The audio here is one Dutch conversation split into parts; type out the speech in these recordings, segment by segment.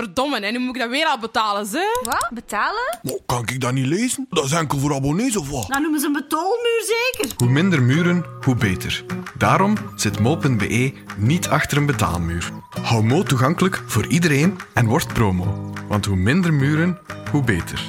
Verdomme, en nu moet ik dat weer al betalen, ze? Wat? Betalen? Maar kan ik dat niet lezen? Dat is enkel voor abonnees of wat? Dan noemen ze een betaalmuur zeker. Hoe minder muren, hoe beter. Daarom zit mo.be niet achter een betaalmuur. Hou Mo toegankelijk voor iedereen en word promo. Want hoe minder muren, hoe beter.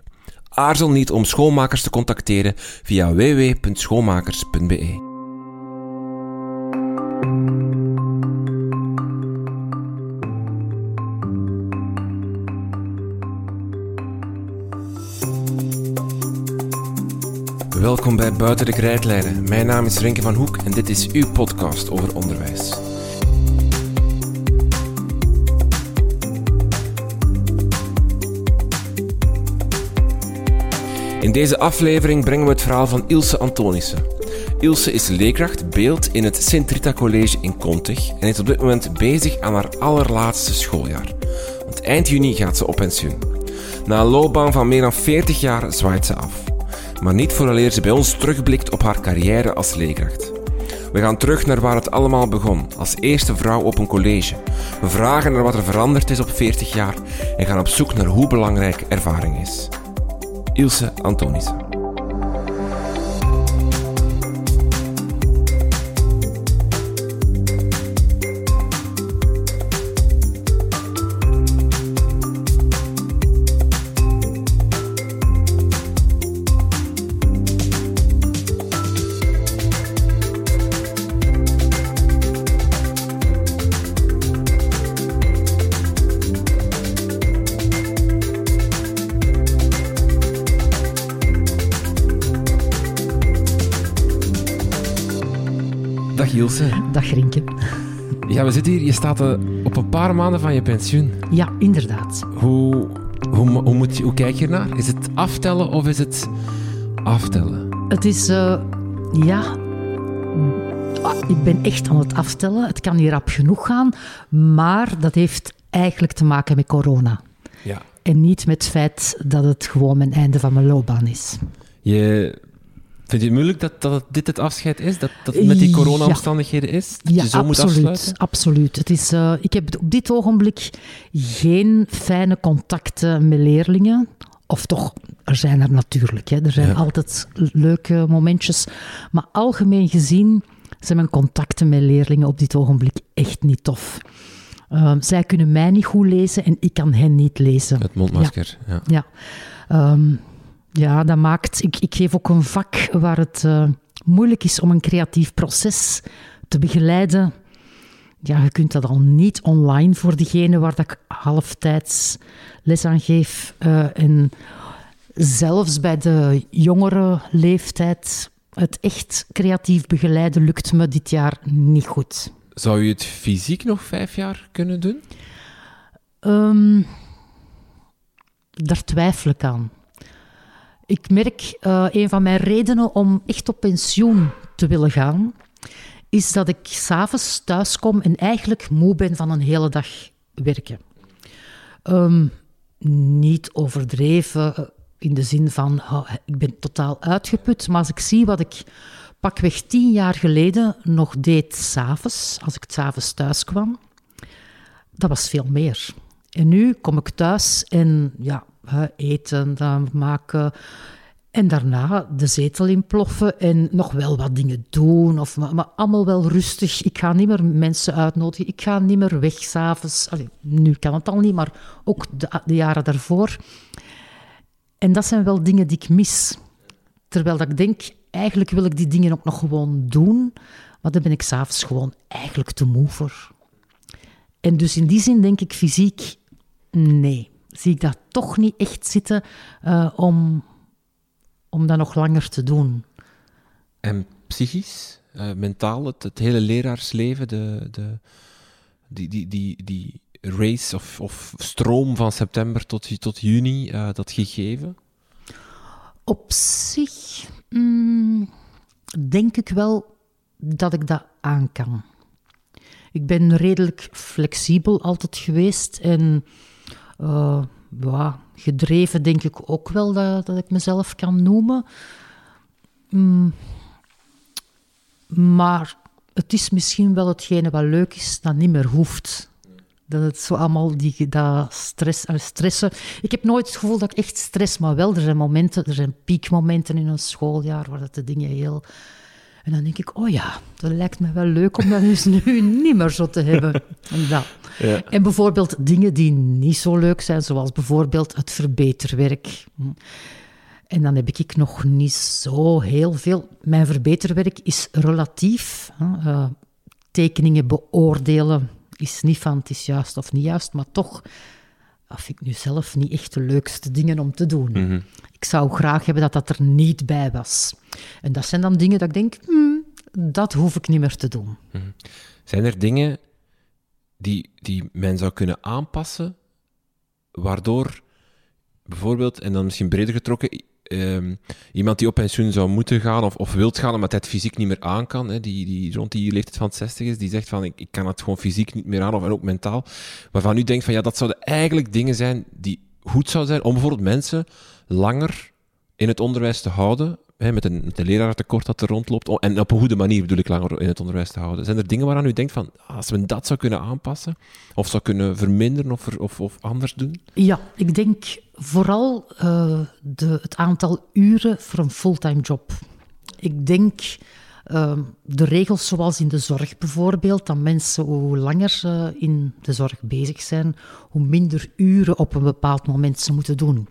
Aarzel niet om schoonmakers te contacteren via www.schoonmakers.be. Welkom bij Buiten de Krijtlijnen. Mijn naam is Renke van Hoek en dit is uw podcast over onderwijs. In deze aflevering brengen we het verhaal van Ilse Antonissen. Ilse is leerkracht beeld in het Sint-Rita College in Kontig en is op dit moment bezig aan haar allerlaatste schooljaar. Want eind juni gaat ze op pensioen. Na een loopbaan van meer dan 40 jaar zwaait ze af. Maar niet vooraleer ze bij ons terugblikt op haar carrière als leerkracht. We gaan terug naar waar het allemaal begon, als eerste vrouw op een college. We vragen naar wat er veranderd is op 40 jaar en gaan op zoek naar hoe belangrijk ervaring is. Ilse Antonissen. Dag Rinke. Ja, we zitten hier. Je staat eh, op een paar maanden van je pensioen. Ja, inderdaad. Hoe, hoe, hoe, moet je, hoe kijk je ernaar? Is het aftellen of is het aftellen? Het is, eh, ja, ah, ik ben echt aan het aftellen. Het kan niet rap genoeg gaan, maar dat heeft eigenlijk te maken met corona. Ja. En niet met het feit dat het gewoon mijn einde van mijn loopbaan is. Je, vind je het moeilijk dat, dat dit het afscheid is? Dat, dat het met die Ja. corona-omstandigheden is? Dat ja, je zo moet absoluut. afsluiten? absoluut. Het is, eh, ik heb op dit ogenblik geen fijne contacten met leerlingen. Of toch, er zijn er natuurlijk. Hè. Er zijn Ja. altijd leuke momentjes. Maar algemeen gezien zijn mijn contacten met leerlingen op dit ogenblik echt niet tof. Eh, zij kunnen mij niet goed lezen en ik kan hen niet lezen. Het mondmasker, ja. Ja, Ehm, ja dat maakt. Ik, ik geef ook een vak waar het eh, moeilijk is om een creatief proces te begeleiden. Ja, je kunt dat al niet online voor diegene waar dat ik halftijds les aan geef. Eh, en zelfs bij de jongere leeftijd, het echt creatief begeleiden lukt me dit jaar niet goed. Zou je het fysiek nog vijf jaar kunnen doen? Ehm, daar twijfel ik aan. Ik merk, eh, een van mijn redenen om echt op pensioen te willen gaan, is dat ik s'avonds thuis kom en eigenlijk moe ben van een hele dag werken. Ehm, niet overdreven eh, in de zin van, oh, ik ben totaal uitgeput, maar als ik zie wat ik pakweg tien jaar geleden nog deed s'avonds, als ik s'avonds thuis kwam, dat was veel meer. En nu kom ik thuis en ja, eten, dan maken. En daarna de zetel inploffen en nog wel wat dingen doen. Of, maar, allemaal wel rustig. Ik ga niet meer mensen uitnodigen. Ik ga niet meer weg s'avonds. Nu kan het al niet, maar ook de, de jaren daarvoor. En dat zijn wel dingen die ik mis. Terwijl dat ik denk, eigenlijk wil ik die dingen ook nog gewoon doen. Maar daar ben ik s'avonds gewoon eigenlijk te moe voor. En dus in die zin denk ik fysiek, nee. Zie ik dat toch niet echt zitten eh, om, om dat nog langer te doen. En psychisch, eh, mentaal, het, het hele leraarsleven, de, de, die, die, die, die race of, of stroom van september tot, tot juni, eh, dat gegeven? Op zich mm, denk ik wel dat ik dat aan kan. Ik ben redelijk flexibel altijd geweest en uh, ja, gedreven denk ik ook wel dat, dat ik mezelf kan noemen. Mm, maar het is misschien wel hetgene wat leuk is, dat niet meer hoeft. Dat het zo allemaal die dat stress, uh, stressen. Ik heb nooit het gevoel dat ik echt stress, maar wel, er zijn momenten, er zijn piekmomenten in een schooljaar waar dat de dingen heel. En dan denk ik, oh ja, dat lijkt me wel leuk om dat dus nu niet meer zo te hebben. Ja. en bijvoorbeeld dingen die niet zo leuk zijn, zoals bijvoorbeeld het verbeterwerk. En dan heb ik nog niet zo heel veel. Mijn verbeterwerk is relatief. Uh, tekeningen beoordelen is niet van het is juist of niet juist, maar toch dat vind ik nu zelf niet echt de leukste dingen om te doen. Mhm. Ik zou graag hebben dat dat er niet bij was. En dat zijn dan dingen dat ik denk, hmm, dat hoef ik niet meer te doen. Mhm. Zijn er dingen die, die men zou kunnen aanpassen, waardoor bijvoorbeeld, en dan misschien breder getrokken, Ehm, iemand die op pensioen zou moeten gaan of, of wilt gaan, omdat hij het fysiek niet meer aan kan, hè, die, die rond die leeftijd van 60 is, die zegt van ik, ik kan het gewoon fysiek niet meer aan of en ook mentaal, waarvan u denkt van ja, dat zouden eigenlijk dingen zijn die goed zouden zijn om bijvoorbeeld mensen langer in het onderwijs te houden, hè, met, een, met een leraartekort dat er rondloopt, en op een goede manier bedoel ik langer in het onderwijs te houden. Zijn er dingen waaraan u denkt van, ah, als we dat zou kunnen aanpassen, of zou kunnen verminderen of, of, of anders doen? Ja, ik denk vooral uh, de, het aantal uren voor een fulltime job. Ik denk uh, de regels zoals in de zorg bijvoorbeeld, dat mensen hoe langer in de zorg bezig zijn, hoe minder uren op een bepaald moment ze moeten doen.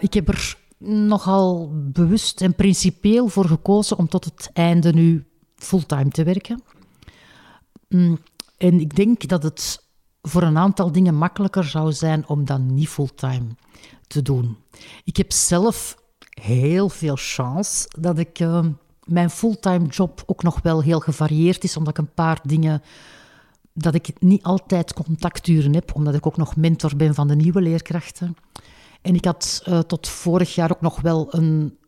Ik heb er nogal bewust en principieel voor gekozen om tot het einde nu fulltime te werken. Mm, en ik denk dat het voor een aantal dingen makkelijker zou zijn om dan niet fulltime te doen. Ik heb zelf heel veel chance dat ik uh, mijn fulltime job ook nog wel heel gevarieerd is, omdat ik een paar dingen dat ik niet altijd contacturen heb, omdat ik ook nog mentor ben van de nieuwe leerkrachten. En ik had uh, tot vorig jaar ook nog wel een,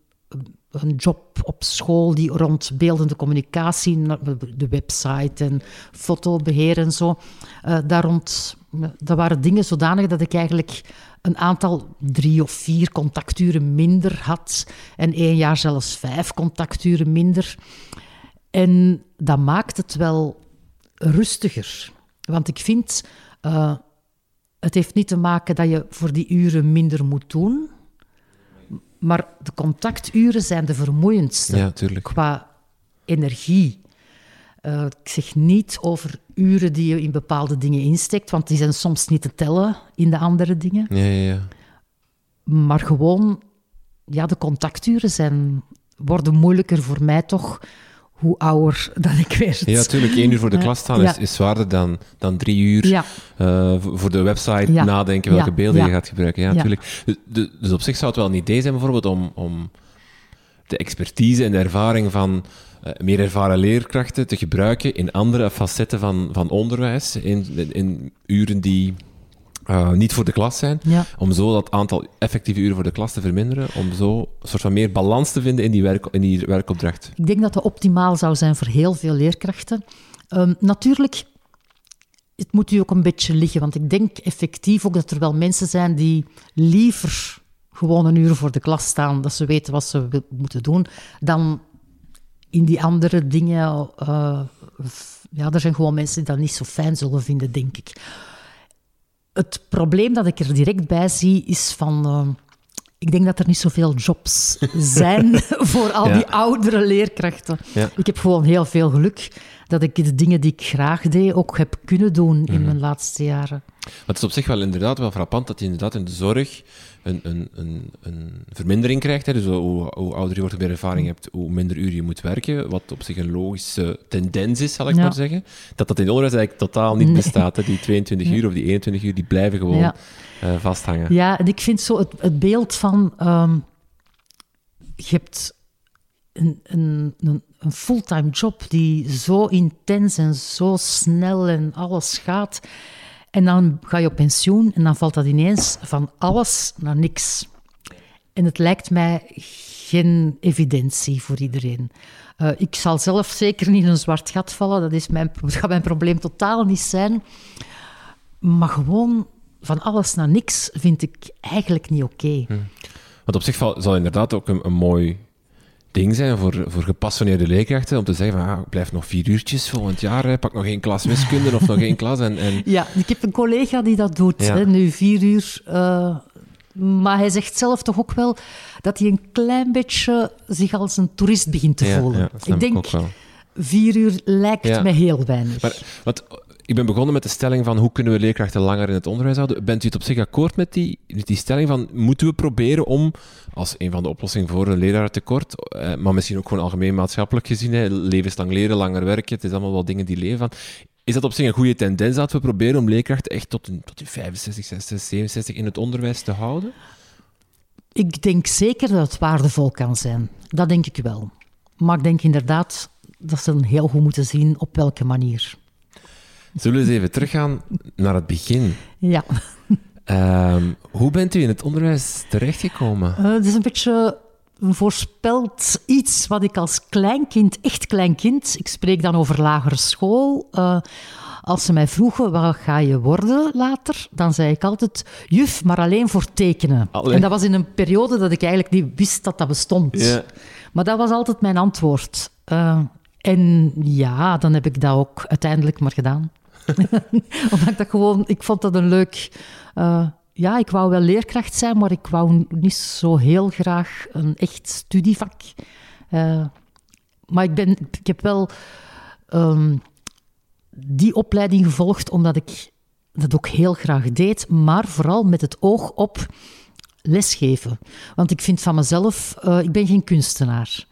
een job op school die rond beeldende communicatie, de website en fotobeheer en zo, uh, daar rond, dat waren dingen zodanig dat ik eigenlijk een aantal drie of vier contacturen minder had en één jaar zelfs vijf contacturen minder. En dat maakt het wel rustiger. Want ik vind, het heeft niet te maken dat je voor die uren minder moet doen, maar de contacturen zijn de vermoeiendste ja, qua energie. Uh, ik zeg niet over uren die je in bepaalde dingen insteekt, want die zijn soms niet te tellen in de andere dingen. Ja, ja, ja. Maar gewoon, ja, de contacturen zijn, worden moeilijker voor mij toch hoe ouder dat ik werd. Ja, natuurlijk. één uur voor de klas staan is, is zwaarder dan, dan drie uur ja. uh, voor de website nadenken welke beelden je gaat gebruiken. Ja, natuurlijk. Dus, dus, op zich zou het wel een idee zijn bijvoorbeeld om, om de expertise en de ervaring van uh, meer ervaren leerkrachten te gebruiken in andere facetten van, van onderwijs, in, in uren die uh, niet voor de klas zijn, ja. om zo dat aantal effectieve uren voor de klas te verminderen, om zo een soort van meer balans te vinden in die, werk, in die werkopdracht. Ik denk dat dat optimaal zou zijn voor heel veel leerkrachten. Um, natuurlijk, het moet u ook een beetje liggen, want ik denk effectief ook dat er wel mensen zijn die liever gewoon een uur voor de klas staan, dat ze weten wat ze moeten doen, dan in die andere dingen. Uh, ja, er zijn gewoon mensen die dat niet zo fijn zullen vinden, denk ik. Het probleem dat ik er direct bij zie is van. Uh, ik denk dat er niet zoveel jobs zijn voor al Ja. die oudere leerkrachten. Ja. Ik heb gewoon heel veel geluk dat ik de dingen die ik graag deed ook heb kunnen doen in mijn laatste jaren. Maar het is op zich wel inderdaad wel frappant dat je inderdaad in de zorg een, een, een, een vermindering krijgt. Hè. Dus hoe, hoe ouder je wordt, hoe meer ervaring hebt, hoe minder uren je moet werken. Wat op zich een logische tendens is, zal ik Ja. maar zeggen. Dat dat in het onderwijs eigenlijk totaal niet Nee. bestaat. Hè. Die 22 uur of die 21 uur, die blijven gewoon Ja. eh, vasthangen. Ja, en ik vind zo het, het beeld van... ehm, je hebt een, een, een, een fulltime job die zo intens en zo snel en alles gaat. En dan ga je op pensioen en dan valt dat ineens van alles naar niks. En het lijkt mij geen evidentie voor iedereen. Uh, ik zal zelf zeker niet in een zwart gat vallen. Dat, is mijn, dat gaat mijn probleem totaal niet zijn. Maar gewoon van alles naar niks vind ik eigenlijk niet oké. Hm. Want op zich zal inderdaad ook een mooi ding zijn voor, voor gepassioneerde leerkrachten om te zeggen van, ah, ik blijf nog vier uurtjes volgend jaar, pak nog één klas wiskunde of nog één klas. En, en... Ja, ik heb een collega die dat doet, hè, nu vier uur. Uh, maar hij zegt zelf toch ook wel dat hij een klein beetje zich als een toerist begint te voelen. Ja, ik denk, vier uur lijkt me heel weinig. Maar ik ben begonnen met de stelling van hoe kunnen we leerkrachten langer in het onderwijs houden. Bent u het op zich akkoord met die, die stelling van moeten we proberen om, als een van de oplossingen voor een lerarentekort, eh, maar misschien ook gewoon algemeen maatschappelijk gezien, hè, levenslang leren, langer werken, het is allemaal wel dingen die leven van. Is dat op zich een goede tendens dat we proberen om leerkrachten echt tot, tot die 65, 60, 67 in het onderwijs te houden? Ik denk zeker dat het waardevol kan zijn. Dat denk ik wel. Maar ik denk inderdaad dat ze heel goed moeten zien op welke manier. Zullen we eens even teruggaan naar het begin? Ja. Um, hoe bent u in het onderwijs terechtgekomen? Uh, het is een beetje voorspeld iets wat ik als kleinkind, echt kleinkind, ik spreek dan over lagere school. Uh, als ze mij vroegen, wat ga je worden later? Dan zei ik altijd, juf, maar alleen voor tekenen. En dat was in een periode dat ik eigenlijk niet wist dat dat bestond. Ja. Maar dat was altijd mijn antwoord. Uh, en ja, dan heb ik dat ook uiteindelijk maar gedaan. Omdat ik dat gewoon, ik vond dat een leuk. Uh, ja, ik wou wel leerkracht zijn, maar ik wou niet zo heel graag een echt studievak. Uh, maar ik, ben, ik heb wel um, die opleiding gevolgd omdat ik dat ook heel graag deed, maar vooral met het oog op lesgeven. Want ik vind van mezelf, uh, ik ben geen kunstenaar.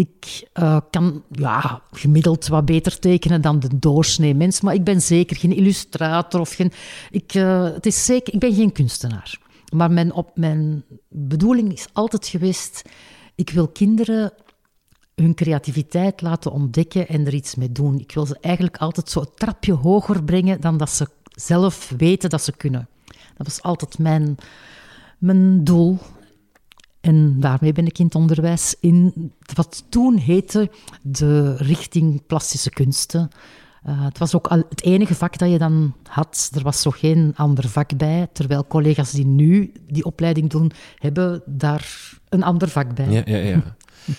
Ik uh, kan ja, gemiddeld wat beter tekenen dan de doorsnee mens, maar ik ben zeker geen illustrator of geen. Ik, uh, het is zeker, ik ben geen kunstenaar. Maar mijn, op, mijn bedoeling is altijd geweest: ik wil kinderen hun creativiteit laten ontdekken en er iets mee doen. Ik wil ze eigenlijk altijd zo een trapje hoger brengen dan dat ze zelf weten dat ze kunnen. Dat was altijd mijn, mijn doel. En daarmee ben ik in het onderwijs in wat toen heette de richting plastische kunsten. Uh, het was ook al het enige vak dat je dan had. Er was zo geen ander vak bij. Terwijl collega's die nu die opleiding doen, hebben daar een ander vak bij. Ja, ja, ja.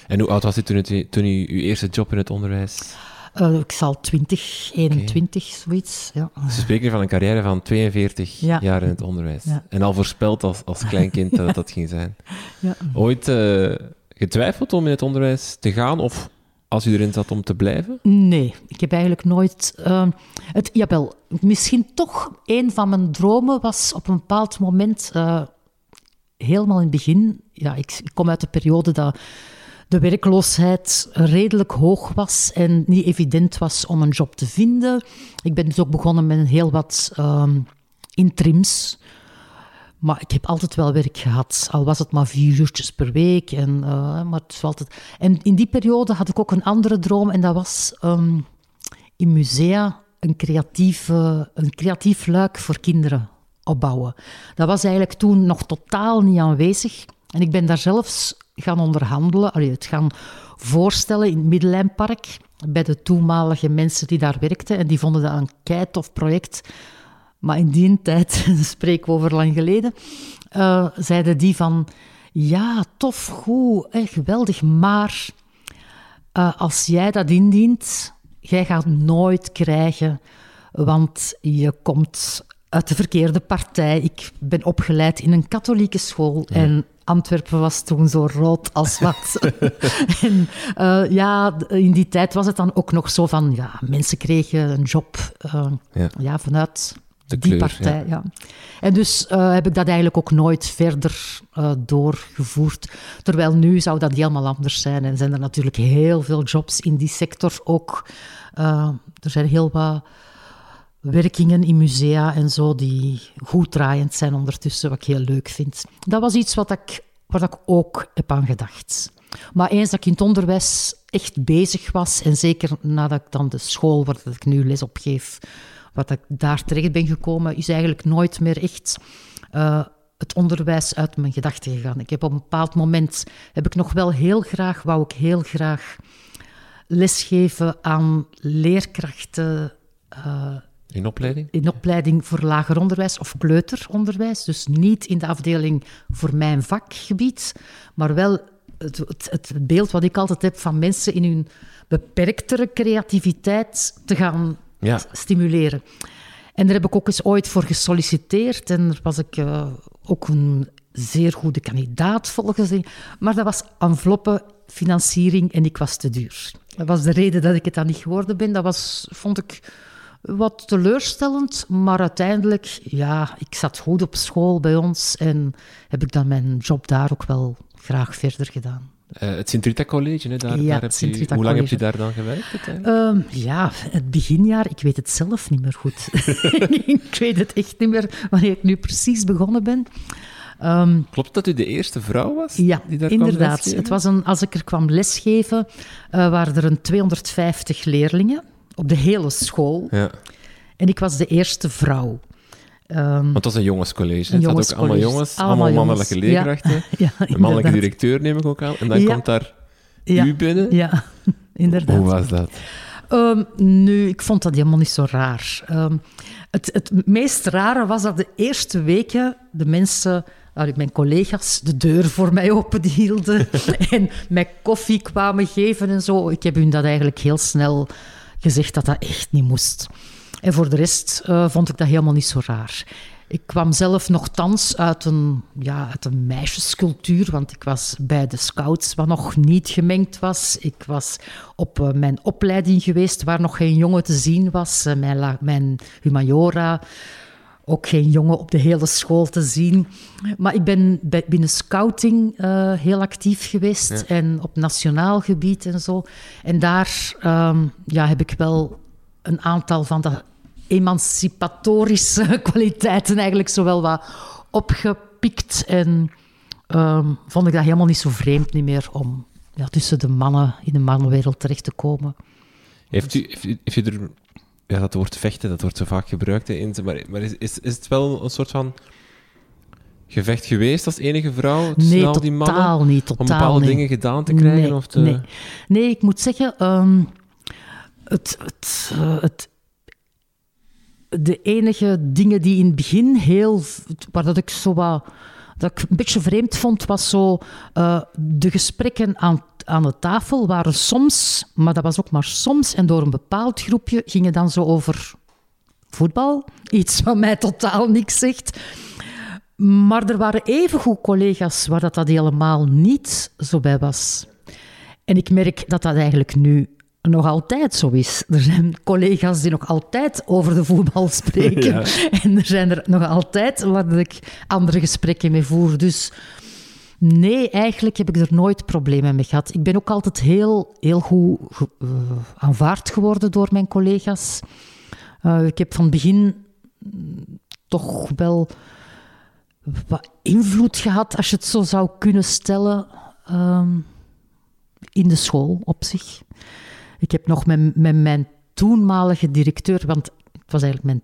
en hoe oud was u toen, toen u uw eerste job in het onderwijs uh, ik zal 20, 21, zoiets. Ja. Ze spreken van een carrière van 42 jaar in het onderwijs. En al voorspeld als, als klein dat dat ging zijn. Ja. Ooit uh, getwijfeld om in het onderwijs te gaan of als u erin zat om te blijven? Nee, ik heb eigenlijk nooit. Uh, het, jawel, misschien toch een van mijn dromen was op een bepaald moment, uh, helemaal in het begin. Ja, ik, ik kom uit de periode dat de werkloosheid redelijk hoog was en niet evident was om een job te vinden. Ik ben dus ook begonnen met heel wat um, interims. Maar ik heb altijd wel werk gehad, al was het maar vier uurtjes per week. En, uh, maar het altijd... en in die periode had ik ook een andere droom en dat was um, in musea een, creatieve, een creatief luik voor kinderen opbouwen. Dat was eigenlijk toen nog totaal niet aanwezig. En ik ben daar zelfs gaan onderhandelen, allee, het gaan voorstellen in het Middellijnpark bij de toenmalige mensen die daar werkten. En die vonden dat een keitof project. Maar in die tijd, spreken we over lang geleden, uh, zeiden die van... Ja, tof, goed, geweldig, maar uh, als jij dat indient, jij gaat nooit krijgen, want je komt uit de verkeerde partij. Ik ben opgeleid in een katholieke school en Antwerpen was toen zo rood als wat. en uh, ja, in die tijd was het dan ook nog zo van, ja, mensen kregen een job uh, ja. ja. vanuit de die partij. Ja. En dus uh, heb ik dat eigenlijk ook nooit verder doorgevoerd. Terwijl nu zou dat helemaal anders zijn. En zijn er natuurlijk heel veel jobs in die sector ook. er zijn heel wat werkingen in musea en zo die goed draaiend zijn ondertussen, wat ik heel leuk vind. Dat was iets wat ik, waar ik ook heb aan gedacht. Maar eens dat ik in het onderwijs echt bezig was, en zeker nadat ik dan de school waar ik nu les op geef, wat ik daar terecht ben gekomen, is eigenlijk nooit meer echt uh, het onderwijs uit mijn gedachten gegaan. Ik heb op een bepaald moment, heb ik nog wel heel graag, wou ik heel graag lesgeven aan leerkrachten eh, In opleiding? in opleiding voor lager onderwijs of kleuteronderwijs. Dus niet in de afdeling voor mijn vakgebied, maar wel het, het, het beeld wat ik altijd heb van mensen in hun beperktere creativiteit te gaan Ja. stimuleren. En daar heb ik ook eens ooit voor gesolliciteerd en daar was ik eh, ook een zeer goede kandidaat volgens mij. Maar dat was enveloppe financiering en ik was te duur. Dat was de reden dat ik het dan niet geworden ben. Dat was, vond ik wat teleurstellend, maar uiteindelijk, ja, ik zat goed op school bij ons en heb ik dan mijn job daar ook wel graag verder gedaan. Eh, het Sint-Rita College, hè, daar, Ja, daar heb je, hoe lang heb je daar dan gewerkt? Ehm, ja, het beginjaar, ik weet het zelf niet meer goed. ik weet het echt niet meer wanneer ik nu precies begonnen ben. Ehm, Klopt dat u de eerste vrouw was ja, die daar kwam inderdaad. lesgeven? Het was een, als ik er kwam lesgeven, eh, waren er een 250 leerlingen op de hele school. Ja, En ik was de eerste vrouw. Ehm, want het was een jongenscollege. Een Het had ook allemaal jongens, Allemaal allemaal mannelijke jongens. Leerkrachten. ja, Een mannelijke directeur neem ik ook aan. En dan komt daar u binnen. Ja, inderdaad. Hoe was dat? Ehm, nu, ik vond dat helemaal niet zo raar. Ehm, het, het meest rare was dat de eerste weken de mensen, allee, mijn collega's, de deur voor mij openhielden en mij koffie kwamen geven en zo. Ik heb hun dat eigenlijk heel snel gezegd dat dat echt niet moest. En voor de rest eh, vond ik dat helemaal niet zo raar. Ik kwam zelf nogthans uit een, ja, uit een meisjescultuur, want ik was bij de scouts, wat nog niet gemengd was. Ik was op eh, mijn opleiding geweest, waar nog geen jongen te zien was. Eh, mijn, mijn humaniora, ook geen jongen op de hele school te zien. Maar ik ben bij, binnen scouting eh, heel actief geweest en op nationaal gebied en zo. En daar ehm, ja, heb ik wel een aantal van de emancipatorische kwaliteiten eigenlijk zowel wat opgepikt en ehm, vond ik dat helemaal niet zo vreemd niet meer om ja, tussen de mannen in de mannenwereld terecht te komen. Heeft u, heeft u, heeft u er... Ja, dat woord vechten, dat wordt zo vaak gebruikt. Hè, in, maar maar is, is, is het wel een soort van gevecht geweest als enige vrouw tussen Nee, al die mannen? totaal niet. om bepaalde dingen gedaan te krijgen? Nee, of te... nee. nee, ik moet zeggen, ehm, het, het, eh, het, de enige dingen die in het begin heel, waar dat ik zo wat, dat ik een beetje vreemd vond, was zo eh, de gesprekken aan, aan de tafel waren soms, maar dat was ook maar soms, en door een bepaald groepje gingen dan zo over voetbal, iets wat mij totaal niks zegt. Maar er waren evengoed collega's waar dat, dat helemaal niet zo bij was. En ik merk dat dat eigenlijk nu nog altijd zo is. Er zijn collega's die nog altijd over de voetbal spreken. En er zijn er nog altijd waar ik andere gesprekken mee voer. Dus nee, eigenlijk heb ik er nooit problemen mee gehad. Ik ben ook altijd heel, heel goed eh, aanvaard geworden door mijn collega's. Eh, ik heb van het begin mm, toch wel wat invloed gehad, als je het zo zou kunnen stellen, ehm, in de school op zich. Ik heb nog met, met mijn toenmalige directeur, want het was eigenlijk mijn,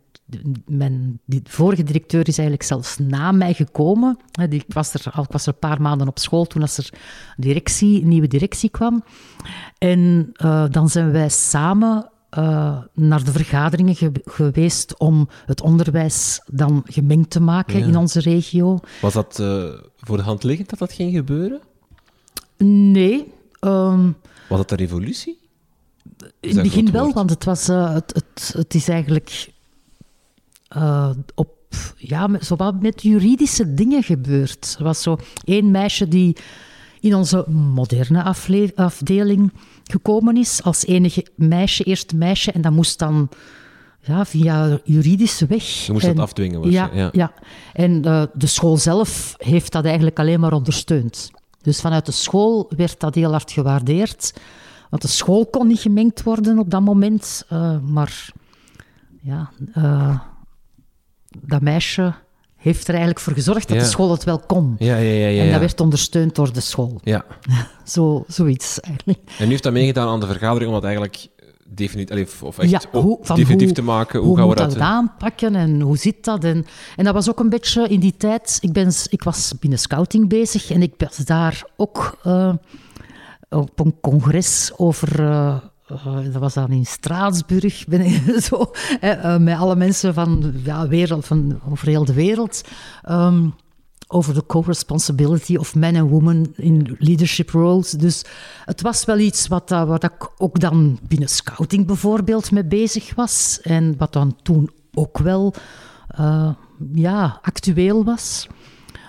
mijn die vorige directeur is eigenlijk zelfs na mij gekomen. Ik was er, al- ik was er een paar maanden op school toen als er directie, een nieuwe directie kwam. En eh, dan zijn wij samen eh, naar de vergaderingen ge- geweest om het onderwijs dan gemengd te maken Ja. in onze regio. Was dat eh, voor de hand liggend dat dat ging gebeuren? Nee, ehm, Was dat een revolutie? in het begin wel, want het, was, het, het, het is eigenlijk eh, op, ja, met, zowat met juridische dingen gebeurd. Er was zo één meisje die in onze moderne afdeling gekomen is, als enige meisje, eerste meisje, en dat moest dan ja, via juridische weg. Je moest En- dat afdwingen Ja, waarschijnlijk. ja. en eh, de school zelf heeft dat eigenlijk alleen maar ondersteund. Dus vanuit de school werd dat heel hard gewaardeerd. Want de school kon niet gemengd worden op dat moment. eh, maar ja, dat meisje heeft er eigenlijk voor gezorgd dat Ja. de school het wel kon. Ja, ja, ja. ja, En dat werd ondersteund door de school. ja. Zo, zoiets eigenlijk. En u heeft dat meegedaan aan de vergadering, omdat eigenlijk definitief, of- echt hoe- definitief hoe- te maken? Hoe, Hoe, gaan we dat dat... aanpakken en hoe zit dat? En, en dat was ook een beetje in die tijd. Ik, ben, ik was binnen scouting bezig en ik was daar ook eh, op een congres over. eh, eh, dat was dan in Straatsburg, ben ik zo, eh, eh, met alle mensen van, ja, wereld, van over heel de wereld. ehm, over de co-responsibility of men en women in leadership roles. Dus het was wel iets wat, dat- wat ik ook dan binnen scouting bijvoorbeeld mee bezig was. En wat dan toen ook wel eh, ja, actueel was.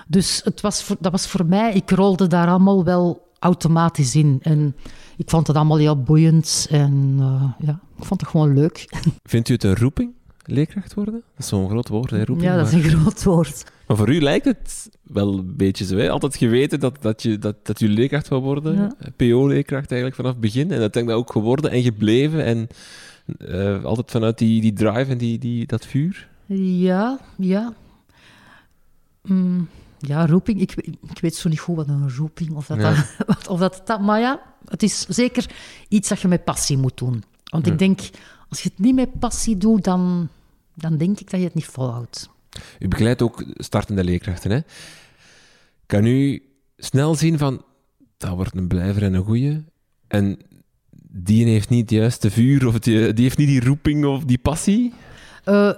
Dus het was dat was voor mij, ik rolde daar allemaal wel automatisch in. En ik vond het allemaal heel boeiend. En eh, ja, ik vond het gewoon leuk. Vindt u het een roeping, leerkracht worden? Dat is zo'n groot woord, hè, roeping. Ja, dat is een groot woord. maar voor u lijkt het wel een beetje zo. Hè? Altijd geweten dat, dat, je, dat, dat u leerkracht wil worden. Ja. PO-leerkracht eigenlijk vanaf het begin. En dat denk ik ook geworden en gebleven. En eh, altijd vanuit die, die drive en die, die, dat vuur. Ja, ja. Mm, ja, roeping. Ik, ik weet zo niet goed wat een roeping of dat, Ja. dat, wat- of dat, dat... Maar ja, het is zeker iets dat je met passie moet doen. Want Ja. ik denk, als je het niet met passie doet, dan, dan denk ik dat je het niet volhoudt. U begeleidt ook startende leerkrachten. Hè? Kan u snel zien van, dat wordt een blijver en een goeie. En die heeft niet het juiste vuur, of die, die heeft niet die roeping of die passie. Eh,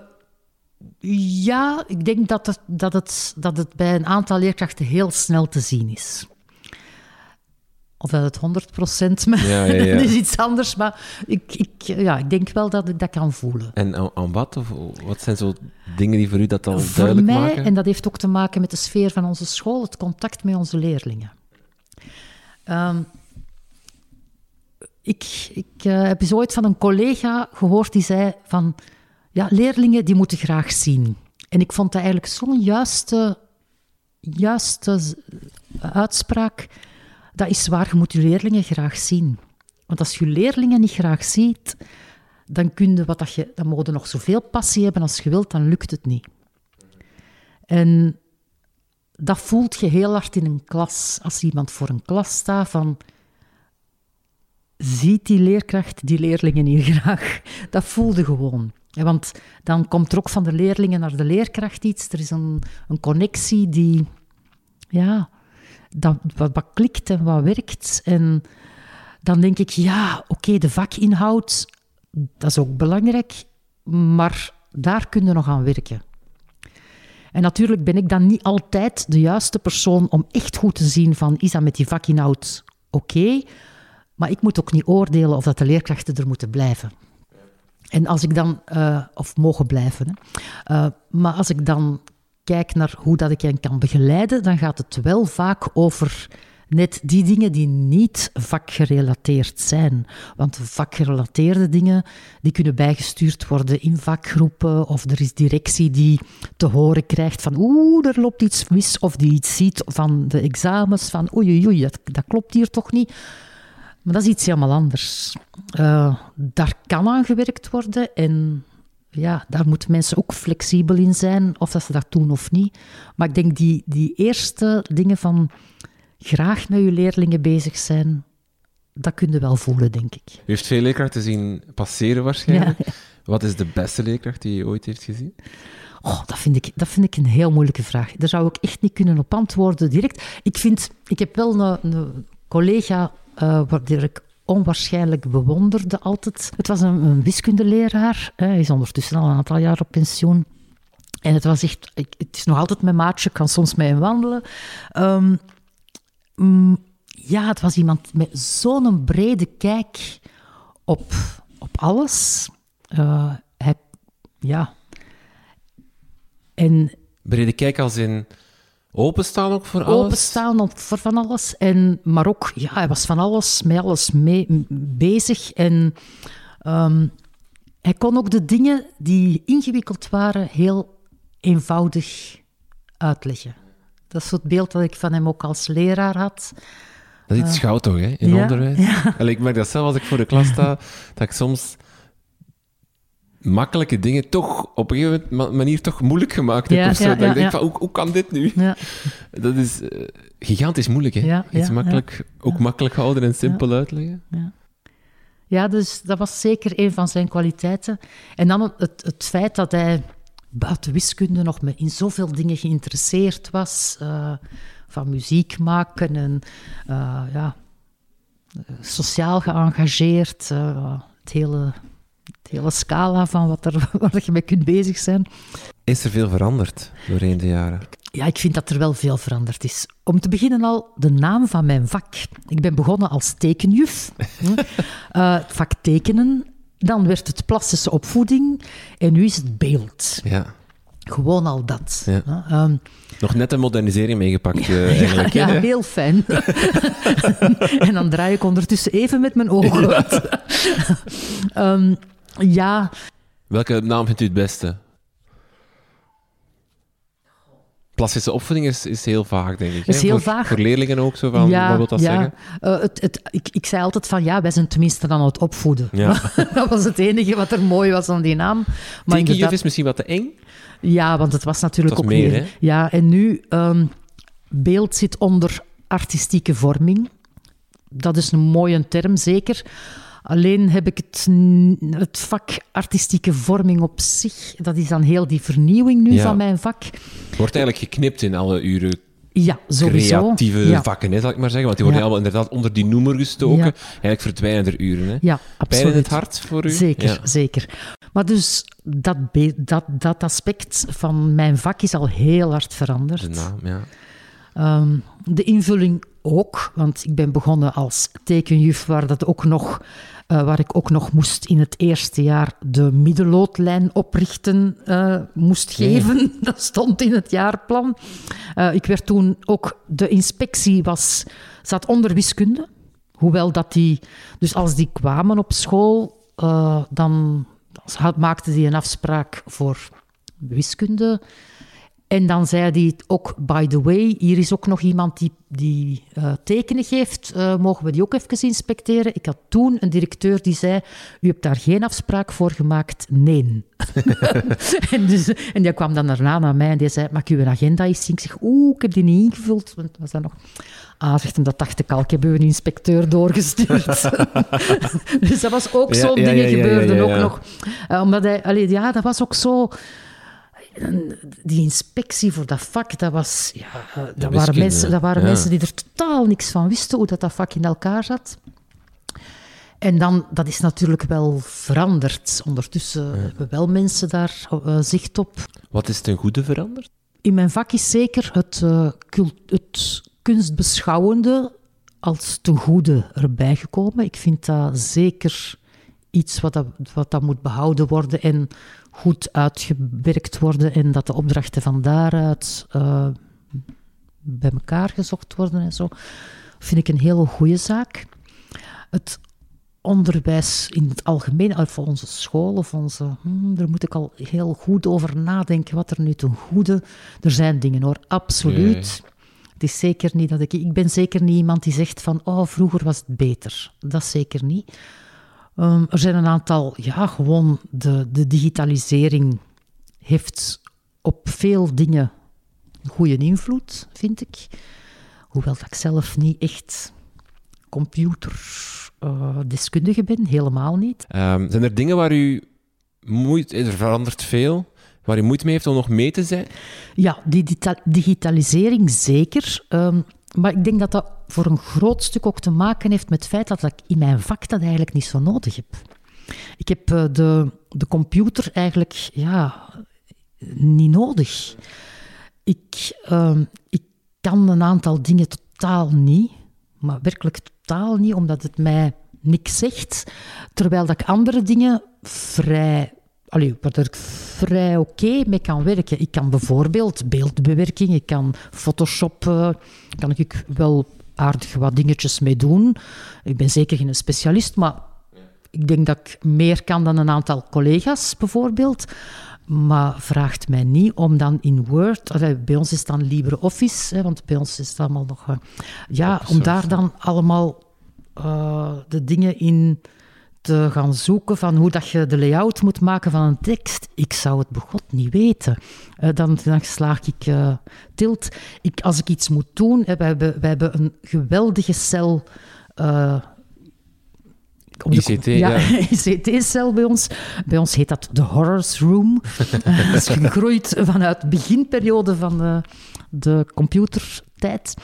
ja, ik denk dat het, dat, het, dat het bij een aantal leerkrachten heel snel te zien is. Of dat het 100% maar Ja, ja, ja. dat is iets anders. Maar ik, ik, ja, ik denk wel dat ik dat kan voelen. En aan, aan wat? Of wat zijn zo dingen die voor u dat al Voor duidelijk mij, maken? en dat heeft ook te maken met de sfeer van onze school, het contact met onze leerlingen. Ehm, ik ik eh, heb eens ooit van een collega gehoord die zei van... Ja, leerlingen die moeten graag zien. En ik vond dat eigenlijk zo'n juiste, juiste uitspraak. Dat is waar, je moet je leerlingen graag zien. Want als je je leerlingen niet graag ziet, dan, kun je wat dat je, dan mogen nog zoveel passie hebben als je wilt, dan lukt het niet. En dat voelt je heel hard in een klas. Als iemand voor een klas staat van... Ziet die leerkracht die leerlingen hier graag? Dat voelde gewoon. Want dan komt er ook van de leerlingen naar de leerkracht iets. Er is een, een connectie die... Ja, wat, klikt en wat werkt. En dan denk ik, ja, oké, de vakinhoud, dat is ook belangrijk. Maar daar kun je nog aan werken. En natuurlijk ben ik dan niet altijd de juiste persoon om echt goed te zien van is dat met die vakinhoud oké, maar ik moet ook niet oordelen of dat de leerkrachten er moeten blijven. En als ik dan, eh, of mogen blijven, hè. Eh, maar als ik dan kijk naar hoe dat ik hen kan begeleiden, dan gaat het wel vaak over net die dingen die niet vakgerelateerd zijn. Want vakgerelateerde dingen die kunnen bijgestuurd worden in vakgroepen of er is directie die te horen krijgt van oeh, er loopt iets mis of die iets ziet van de examens van oei, oei, oei dat, dat klopt hier toch niet. Maar dat is iets helemaal anders. Eh, daar kan aan gewerkt worden en ja, daar moeten mensen ook flexibel in zijn, of dat ze dat doen of niet. Maar ik denk die, die eerste dingen van graag met je leerlingen bezig zijn, dat kun je wel voelen, denk ik. U heeft veel leerkrachten zien passeren waarschijnlijk. Wat is de beste leerkracht die je ooit heeft gezien? Oh, dat, vind ik, dat vind ik een heel moeilijke vraag. Daar zou ik echt niet kunnen op antwoorden direct. Ik, vind, ik heb wel een, een collega uh, waar ik onwaarschijnlijk bewonderde altijd. Het was een, een wiskundeleraar. Hè. Hij is ondertussen al een aantal jaar op pensioen. En het was echt... Het is nog altijd mijn maatje, ik kan soms met hem wandelen. Um, mm, ja, het was iemand met zo'n brede kijk op, op alles. Hij, ja... En Brede kijk als in openstaan ook voor alles? Openstaan op, voor van alles. En, maar ook, ja, hij was van alles, met alles mee, bezig. En um, hij kon ook de dingen die ingewikkeld waren heel eenvoudig uitleggen. Dat is het beeld dat ik van hem ook als leraar had. Dat is iets uh, goud toch, hè, in ja, onderwijs? Ja. Ik merk dat zelf als ik voor de klas sta, dat ik soms makkelijke dingen toch op een gegeven manier toch moeilijk gemaakt heb. Ja, of zo. ja, dat ja, ik denk van, hoe, hoe kan dit nu? Ja. Dat is uh, gigantisch moeilijk, hè? Iets makkelijk, ook makkelijk houden en simpel uitleggen. Ja, dus dat was zeker een van zijn kwaliteiten. En dan het, het, feit dat hij buiten wiskunde nog me in zoveel dingen geïnteresseerd was. eh, van muziek maken en eh, ja, eh, sociaal geëngageerd. eh, het, hele, hele scala van wat er, waar je mee kunt bezig zijn. Is er veel veranderd doorheen de jaren? Ja, ik vind dat er wel veel veranderd is. Om te beginnen al de naam van mijn vak. Ik ben begonnen als tekenjuf. Eh, het vak tekenen. Dan werd het plastische opvoeding. En nu is het beeld. Ja. Gewoon al dat. Ja. Ehm, Nog net een modernisering meegepakt eh, ja, eigenlijk. ja, heel fijn. en dan draai ik ondertussen even met mijn ogen uit. Ehm, ja, Welke naam vindt u het beste? Plastische opvoeding is, is heel vaag, denk ik. Is heel voor, vaag. Voor leerlingen ook zo van, wat wil dat ja. zeggen? Eh, het, het, ik, ik zei altijd van ja, wij zijn tenminste dan aan het opvoeden. Ja. dat was het enige wat er mooi was aan die naam. Maar inderdaad- is misschien wat te eng. Ja, want het was natuurlijk Het was ook meer? Ja, en nu, ehm, beeld zit onder artistieke vorming. Dat is een mooie term, zeker. Alleen heb ik het, het vak artistieke vorming op zich, dat is dan heel die vernieuwing nu Ja. van mijn vak. Wordt eigenlijk geknipt in alle uren Ja, sowieso. creatieve ja. vakken, hè, zal ik maar zeggen. Want die worden Ja. allemaal inderdaad onder die noemer gestoken. Ja. Eigenlijk verdwijnen er uren. Hè. Ja, Pijn in het hart voor u? Zeker, Ja. zeker. Maar dus dat, dat, dat aspect van mijn vak is al heel hard veranderd. De naam, ja. Ehm, de invulling ook, want ik ben begonnen als tekenjuf, waar, dat ook nog, eh, waar ik ook nog moest in het eerste jaar de middenloodlijn oprichten eh, moest geven. Dat stond in het jaarplan. Eh, ik werd toen ook, de inspectie was, zat onder wiskunde. Hoewel dat die, dus als die kwamen op school, dan had- maakten die een afspraak voor wiskunde. En dan zei hij ook, by the way, hier is ook nog iemand die, die eh, tekenen geeft. Eh, mogen we die ook even inspecteren? Ik had toen een directeur die zei, u hebt daar geen afspraak voor gemaakt? Nee. en, dus, en die kwam dan daarna naar mij en die zei, mag ik uw agenda eens zien? Ik zeg, oeh, ik heb die niet ingevuld. Want was dat nog... Ah, zegt hem, dat dacht ik al. Ik heb u een inspecteur doorgestuurd. dus dat was ook zo'n ja, dingen ja, ja, gebeurden ook nog. Eh, omdat hij, allee, ja, dat was ook zo... En die inspectie voor dat vak, dat, was, ja, dat waren, mensen, dat waren ja. mensen die er totaal niks van wisten, hoe dat, dat vak in elkaar zat. En dan, dat is natuurlijk wel veranderd. Ondertussen hebben wel mensen daar eh, zicht op. Wat is ten goede veranderd? In mijn vak is zeker het, eh, cult- het kunstbeschouwende als ten goede erbij gekomen. Ik vind dat zeker iets wat, dat, wat dat moet behouden worden en goed uitgewerkt worden en dat de opdrachten van daaruit eh, bij elkaar gezocht worden en zo. Vind ik een hele goede zaak. Het onderwijs in het algemeen, of onze school of onze... hmm, daar moet ik al heel goed over nadenken wat er nu ten goede... Er zijn dingen hoor, absoluut. Het is zeker niet dat ik... Ik ben zeker niet iemand die zegt van, oh, vroeger was het beter. Dat zeker niet. Ehm, er zijn een aantal, ja, gewoon de, de digitalisering heeft op veel dingen een goede invloed, vind ik. Hoewel dat ik zelf niet echt computerdeskundige ben, helemaal niet. Ehm, zijn er dingen waar u moeite... Er verandert veel. Waar u moeite mee heeft om nog mee te zijn? Ja, die digitalisering zeker. Ehm, maar ik denk dat dat voor een groot stuk ook te maken heeft met het feit dat ik in mijn vak dat eigenlijk niet zo nodig heb. Ik heb eh, de, de computer eigenlijk ja, niet nodig. Ik, ehm, ik kan een aantal dingen totaal niet, maar werkelijk totaal niet, omdat het mij niks zegt. Terwijl dat ik andere dingen vrij, allee, waar ik vrij oké mee kan werken. Ik kan bijvoorbeeld beeldbewerking, ik kan Photoshop, kan ik wel aardig wat dingetjes mee doen. Ik ben zeker geen specialist, maar ik denk dat ik meer kan dan een aantal collega's bijvoorbeeld. Maar vraagt mij niet om dan in Word, bij ons is het dan LibreOffice, want bij ons is het allemaal nog. eh, ja, om daar dan allemaal eh, de dingen in te gaan zoeken van hoe dat je de layout moet maken van een tekst. Ik zou het begot niet weten. Eh, dan, dan slaag ik eh, tilt. Ik, als ik iets moet doen, hè, wij, hebben, wij hebben een geweldige cel. eh, op de- ICT, ja. ICT-cel bij ons. Bij ons heet dat de Horrors Room. Dat is gegroeid vanuit de beginperiode van de, de computertijd.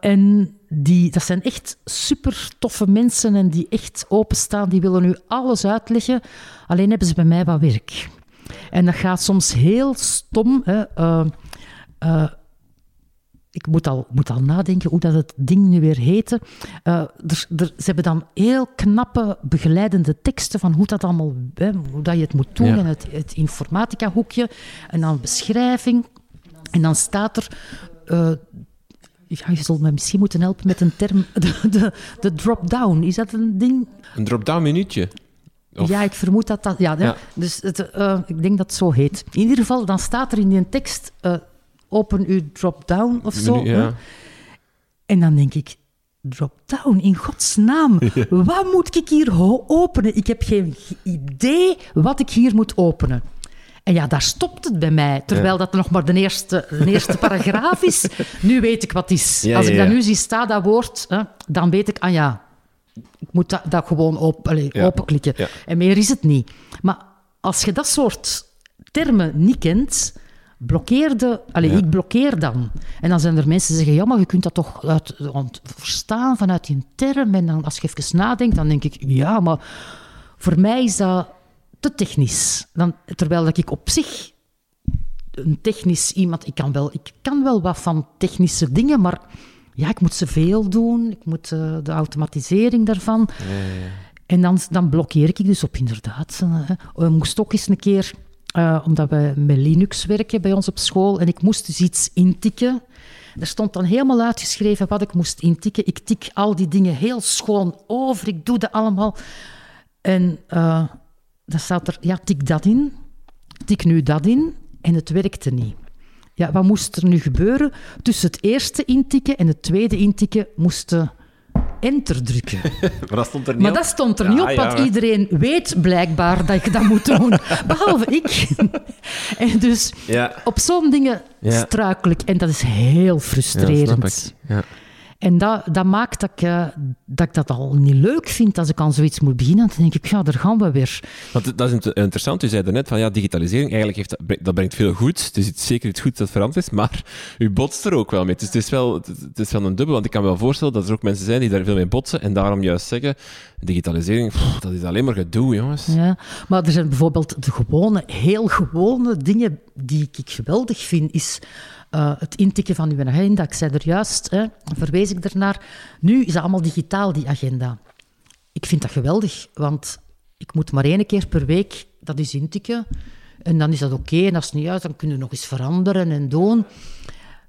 En die, dat zijn echt super toffe mensen en die echt openstaan. Die willen nu alles uitleggen. Alleen hebben ze bij mij wat werk. En dat gaat soms heel stom. Hè. Eh, eh, ik moet al, moet al nadenken hoe dat het ding nu weer heette. Eh, er, er, ze hebben dan heel knappe begeleidende teksten van hoe dat allemaal, hè, hoe dat je het moet doen. Ja. En het, het informatica-hoekje. En dan beschrijving. En dan staat er... ja, je zult me misschien moeten helpen met een term. De, de, de drop-down, is dat een ding? Een drop-down minuutje. Of- Ja, ik vermoed dat dat... Ja. Dus het, eh, ik denk dat het zo heet. In ieder geval, dan staat er in die tekst... eh, open uw drop-down of zo. Ja. En dan denk ik... Drop-down, in godsnaam. Wat moet ik hier openen? Ik heb geen idee wat ik hier moet openen. En ja, daar stopt het bij mij. Terwijl dat nog maar de eerste, de eerste paragraaf is. Nu weet ik wat is. Ja, Als ik dat nu zie staan, dat woord, hè, dan weet ik, ah ja, ik moet dat, dat gewoon op, allee, Ja. openklikken. En meer is het niet. Maar als je dat soort termen niet kent, blokkeerde... Ja. ik blokkeer dan. En dan zijn er mensen die zeggen, ja, maar je kunt dat toch uit, verstaan vanuit die term. En dan, als je even nadenkt, dan denk ik, ja, maar voor mij is dat te technisch. Dan, terwijl dat ik op zich een technisch iemand... Ik kan, wel, ik kan wel wat van technische dingen, maar ja, ik moet ze veel doen. Ik moet eh, de automatisering daarvan. En dan, dan blokkeer ik dus op, inderdaad. eh, We moesten ook eens een keer, eh, omdat we met Linux werken bij ons op school, en ik moest dus iets intikken. Er stond dan helemaal uitgeschreven wat ik moest intikken. Ik tik al die dingen heel schoon over, ik doe dat allemaal. En eh dan staat er, ja, tik dat in, tik nu dat in, en het werkte niet. Ja, wat moest er nu gebeuren? Tussen het eerste intikken en het tweede intikken moesten enter drukken. Maar dat stond er niet Maar op. dat stond er Ja, niet op, ja, want iedereen weet blijkbaar dat ik dat moet doen, behalve ik. en dus Ja. op zo'n dingen Ja. struikel ik en dat is heel Ja, frustrerend. snap ik. En dat, dat maakt dat ik, eh, dat ik dat al niet leuk vind als ik aan zoiets moet beginnen. Dan denk ik, ja, daar gaan we weer. Want dat is inter- interessant. U zei net van ja, digitalisering, eigenlijk heeft dat, brengt veel goed. Het is iets, zeker iets goeds dat veranderd is, maar u botst er ook wel mee. Dus het is wel, het, het is wel een dubbel, want ik kan me wel voorstellen dat er ook mensen zijn die daar veel mee botsen en daarom juist zeggen, digitalisering, pff, dat is alleen maar gedoe, jongens. Ja. Maar er zijn bijvoorbeeld de gewone, heel gewone dingen die ik geweldig vind, is eh, het intikken van uw agenda. Ik zei er juist, hè, verwees ik ernaar. Nu is dat allemaal digitaal, die agenda. Ik vind dat geweldig, want ik moet maar één keer per week dat eens intikken. En dan is dat oké. En als het niet uit, dan kunnen we nog eens veranderen en doen.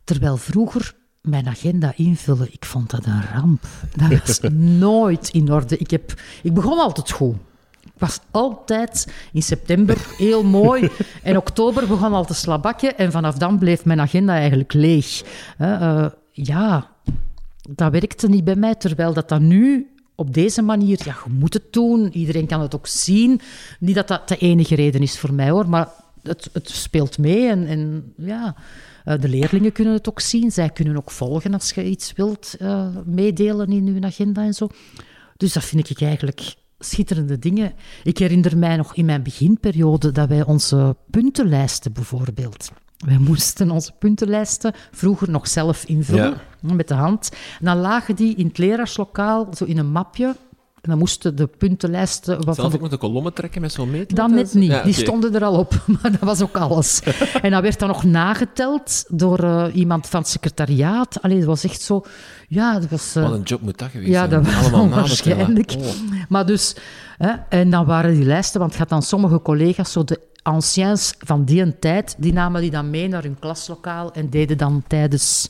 Terwijl vroeger mijn agenda invullen, ik vond dat een ramp. Dat was nooit in orde. Ik, heb, ik begon altijd goed. Ik was altijd in september heel mooi. En oktober begon al te slabakken. En vanaf dan bleef mijn agenda eigenlijk leeg. Eh, ja, dat werkte niet bij mij. Terwijl dat, dat nu op deze manier, ja, je moet het doen. Iedereen kan het ook zien. Niet dat dat de enige reden is voor mij hoor, maar het, het speelt mee. En, en ja, eh, de leerlingen kunnen het ook zien. Zij kunnen ook volgen als je iets wilt eh, meedelen in je agenda en zo. Dus dat vind ik eigenlijk schitterende dingen. Ik herinner mij nog in mijn beginperiode dat wij onze puntenlijsten bijvoorbeeld. Wij moesten onze puntenlijsten vroeger nog zelf invullen met de hand. En dan lagen die in het leraarslokaal zo in een mapje. En dan moesten de puntenlijsten... Wat de ook met de kolommen trekken met zo'n meter? dan net niet. Ja, Die stonden er al op, maar dat was ook alles. en dat werd dan nog nageteld door eh, iemand van het secretariaat. Allee, dat was echt zo... Ja, dat was... eh, Wat een job moet dat geweest ja, zijn. dat was Allemaal waarschijnlijk. Oh. Maar dus... Hè, en dan waren die lijsten, want het gaat dan sommige collega's, zo de anciens van die tijd, die namen die dan mee naar hun klaslokaal en deden dan tijdens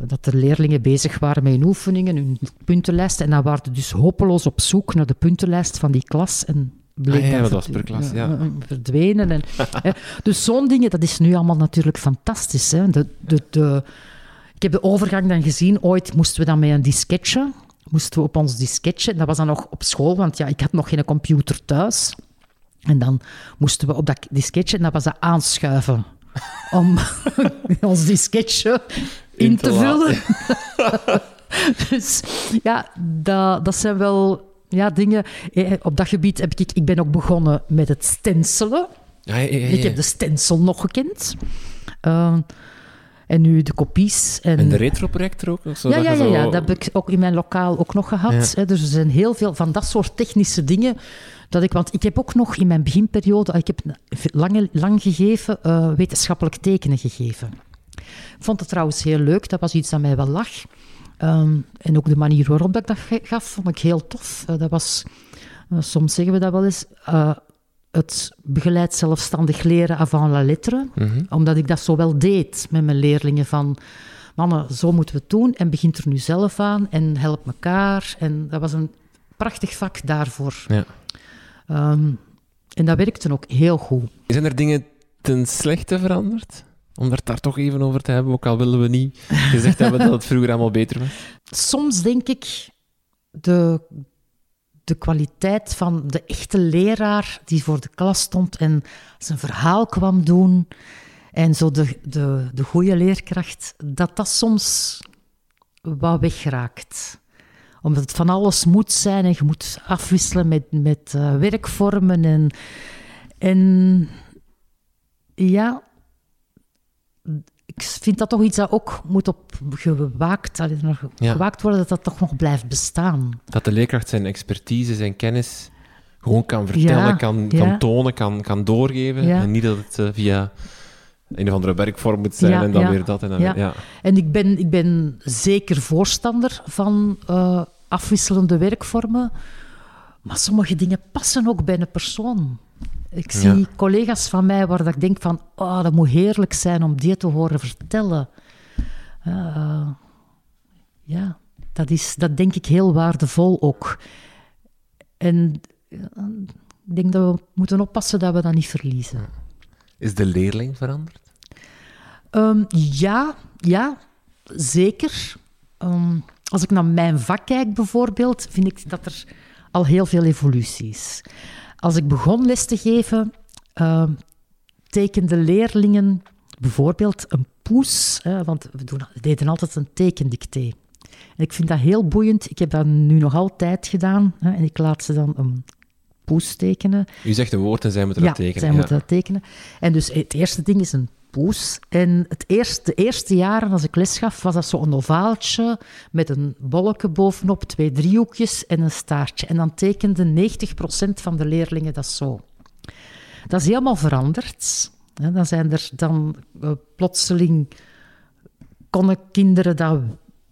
dat de leerlingen bezig waren met hun oefeningen, hun puntenlijst. En dan waren ze dus hopeloos op zoek naar de puntenlijst van die klas. En bleek Ah, ja, dat was per klas, ja. eh, verdwenen. En, hè. Dus zo'n dingen, dat is nu allemaal natuurlijk fantastisch. Hè. De, de, de, ik heb de overgang dan gezien. Ooit moesten we dan met een disketje, moesten we op ons disketje, dat was dan nog op school, want ja, ik had nog geen computer thuis. En dan moesten we op dat disketje, en dat was dat aanschuiven, om ons disketje in, te te vullen. dus ja, dat, dat zijn wel ja, dingen. Eh, Op dat gebied heb ik... Ik ben ook begonnen met het stencelen. Ja, ja, ja, ja. Ik heb de stencil nog gekend. Eh, en nu de kopies. En, En de retroprojector ook? Zodat ja, ja, ja, zo- ja, dat heb ik ook in mijn lokaal ook nog gehad. Hè. Dus er zijn heel veel van dat soort technische dingen. Dat ik, want ik heb ook nog in mijn beginperiode, ik heb lang, lang gegeven, eh, wetenschappelijk tekenen gegeven. Ik vond het trouwens heel leuk, dat was iets dat mij wel lag. Ehm, en ook de manier waarop dat ik dat gaf, vond ik heel tof. Eh, dat was, eh, soms zeggen we dat wel eens, eh, het begeleid zelfstandig leren avant la lettre. Mhm. Omdat ik dat zo wel deed met mijn leerlingen van... Mannen, zo moeten we het doen en begint er nu zelf aan en help elkaar. En dat was een prachtig vak daarvoor. Ja. Ehm, en dat werkte ook heel goed. Zijn er dingen ten slechte veranderd? Om daar daar toch even over te hebben, ook al willen we niet gezegd hebben dat het vroeger allemaal beter was. Soms denk ik de, de kwaliteit van de echte leraar die voor de klas stond en zijn verhaal kwam doen. En zo de, de, de goede leerkracht, dat dat soms wat wegraakt. Omdat het van alles moet zijn en je moet afwisselen met, met eh, werkvormen. En, en ja, ik vind dat toch iets dat ook moet op gewaakt, nog Ja. gewaakt worden, dat dat toch nog blijft bestaan. Dat de leerkracht zijn expertise, zijn kennis gewoon kan vertellen, Ja, kan, ja. kan tonen, kan, kan doorgeven. En niet dat het eh, via een of andere werkvorm moet zijn en dan weer dat. En dan Ja. weer- ja. En ik ben, ik ben zeker voorstander van eh, afwisselende werkvormen. Maar sommige dingen passen ook bij een persoon. Ik zie Ja. collega's van mij waar ik denk van... Oh, dat moet heerlijk zijn om die te horen vertellen. Eh, ja, dat, is, dat denk ik heel waardevol ook. En ja, ik denk dat we moeten oppassen dat we dat niet verliezen. Is de leerling veranderd? Ehm, ja, ja, zeker. Ehm, als ik naar mijn vak kijk bijvoorbeeld, vind ik dat er al heel veel evolutie is. Als ik begon les te geven, ehm tekenden leerlingen bijvoorbeeld een poes, hè, want we, doen, we deden altijd een tekendicté. En ik vind dat heel boeiend. Ik heb dat nu nog altijd gedaan hè, en ik laat ze dan een poes tekenen. U zegt een woord en zij moeten Ja, dat tekenen. zij ja. moeten dat tekenen. En dus het eerste ding is een En het eerste, de eerste jaren als ik les gaf, was dat zo'n ovaaltje met een bolletje bovenop, twee driehoekjes en een staartje. En dan tekenden 90% van de leerlingen dat zo. Dat is helemaal veranderd. Dan zijn er dan eh, plotseling konden kinderen dat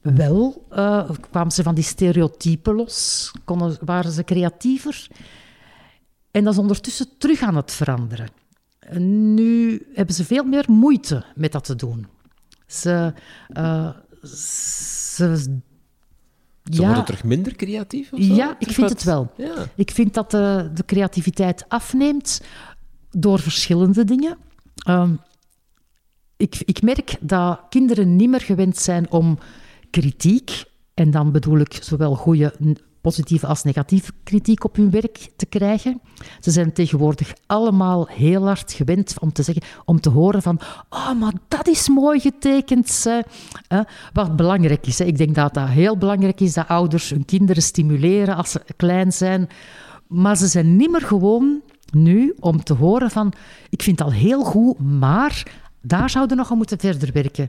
wel, eh, kwamen ze van die stereotypen los, waren ze creatiever. En dat is ondertussen terug aan het veranderen. Nu hebben ze veel meer moeite met dat te doen. Ze. eh, ze Ze worden terug minder creatief? Of zo? ja, ik vind het wel. Ja. Ik vind dat de, de creativiteit afneemt door verschillende dingen. Ehm, ik, ik merk dat kinderen niet meer gewend zijn om kritiek, en dan bedoel ik zowel goede, positieve als negatieve kritiek op hun werk te krijgen. Ze zijn tegenwoordig allemaal heel hard gewend om te zeggen, om te horen van, oh, maar dat is mooi getekend. hè." Eh, wat belangrijk is. Ik denk dat dat heel belangrijk is, dat ouders hun kinderen stimuleren als ze klein zijn. Maar ze zijn niet meer gewoon nu om te horen van, ik vind het al heel goed, maar daar zouden nog aan moeten verder werken.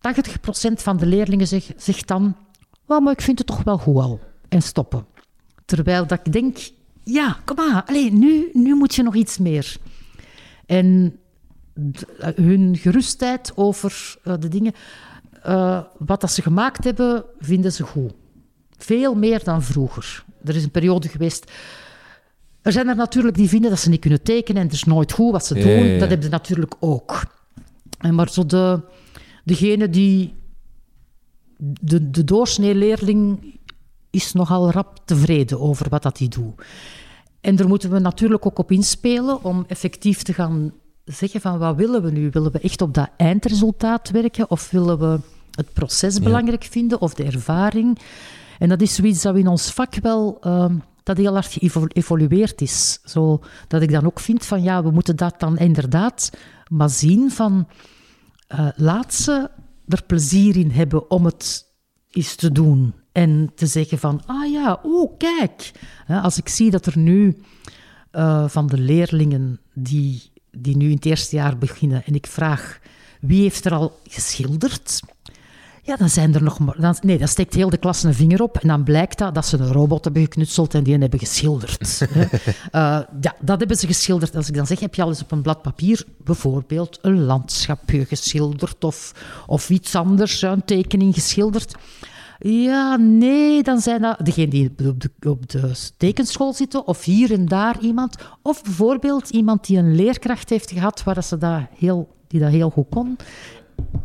80% van de leerlingen zeg- zegt dan, "Wel, maar ik vind het toch wel goed al. En stoppen. Terwijl dat ik denk, ja, kom maar, allez, nu, nu moet je nog iets meer. En eh, hun gerustheid over eh, de dingen, eh, wat dat ze gemaakt hebben, vinden ze goed. Veel meer dan vroeger. Er is een periode geweest. Er zijn er natuurlijk die vinden dat ze niet kunnen tekenen en het is nooit goed wat ze Ja, doen. ja, ja. Dat hebben ze natuurlijk ook. En maar zo de, degene die. De, de doorsnee leerling is nogal rap tevreden over wat dat hij doet. En daar moeten we natuurlijk ook op inspelen om effectief te gaan zeggen van wat willen we nu? Willen we echt op dat eindresultaat werken of willen we het proces belangrijk vinden of de ervaring? En dat is zoiets dat we in ons vak wel, ehm, dat heel hard geëvolueerd is. Zo, dat ik dan ook vind van ja, we moeten dat dan inderdaad maar zien van laat ze er plezier in hebben om het eens te doen. En te zeggen van, ah ja, oh kijk. Als ik zie dat er nu eh, van de leerlingen die, die nu in het eerste jaar beginnen en ik vraag wie heeft er al geschilderd? Ja, dan zijn er nog maar... Dan, nee, dan steekt heel de klas een vinger op en dan blijkt dat, dat ze een robot hebben geknutseld en die hebben geschilderd. Eh, ja, dat hebben ze geschilderd. Als ik dan zeg, heb je al eens op een blad papier bijvoorbeeld een landschapje geschilderd of, of iets anders, een tekening geschilderd? Ja, nee, dan zijn dat degenen die op de, op de tekenschool zitten, of hier en daar iemand. Of bijvoorbeeld iemand die een leerkracht heeft gehad waar dat ze dat heel, die dat heel goed kon.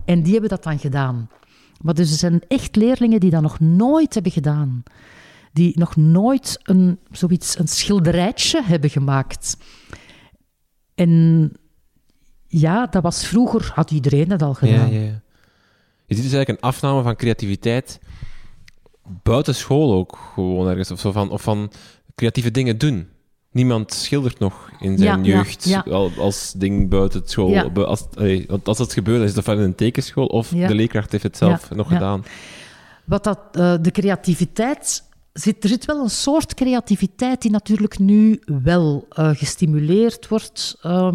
En die hebben dat dan gedaan. Maar dus er zijn echt leerlingen die dat nog nooit hebben gedaan. Die nog nooit een, zoiets, een schilderijtje hebben gemaakt. En ja, dat was vroeger, had iedereen dat al gedaan. ja, ja. Je ziet dus eigenlijk een afname van creativiteit buiten school ook gewoon ergens. Of, zo van, of van creatieve dingen doen. Niemand schildert nog in zijn Ja, jeugd ja. als ding buiten school. Als, want als dat gebeurt, is ofwel in een tekenschool of de leerkracht heeft het zelf nog gedaan. Wat dat, eh, de creativiteit. Zit, er zit wel een soort creativiteit die natuurlijk nu wel eh, gestimuleerd wordt. eh,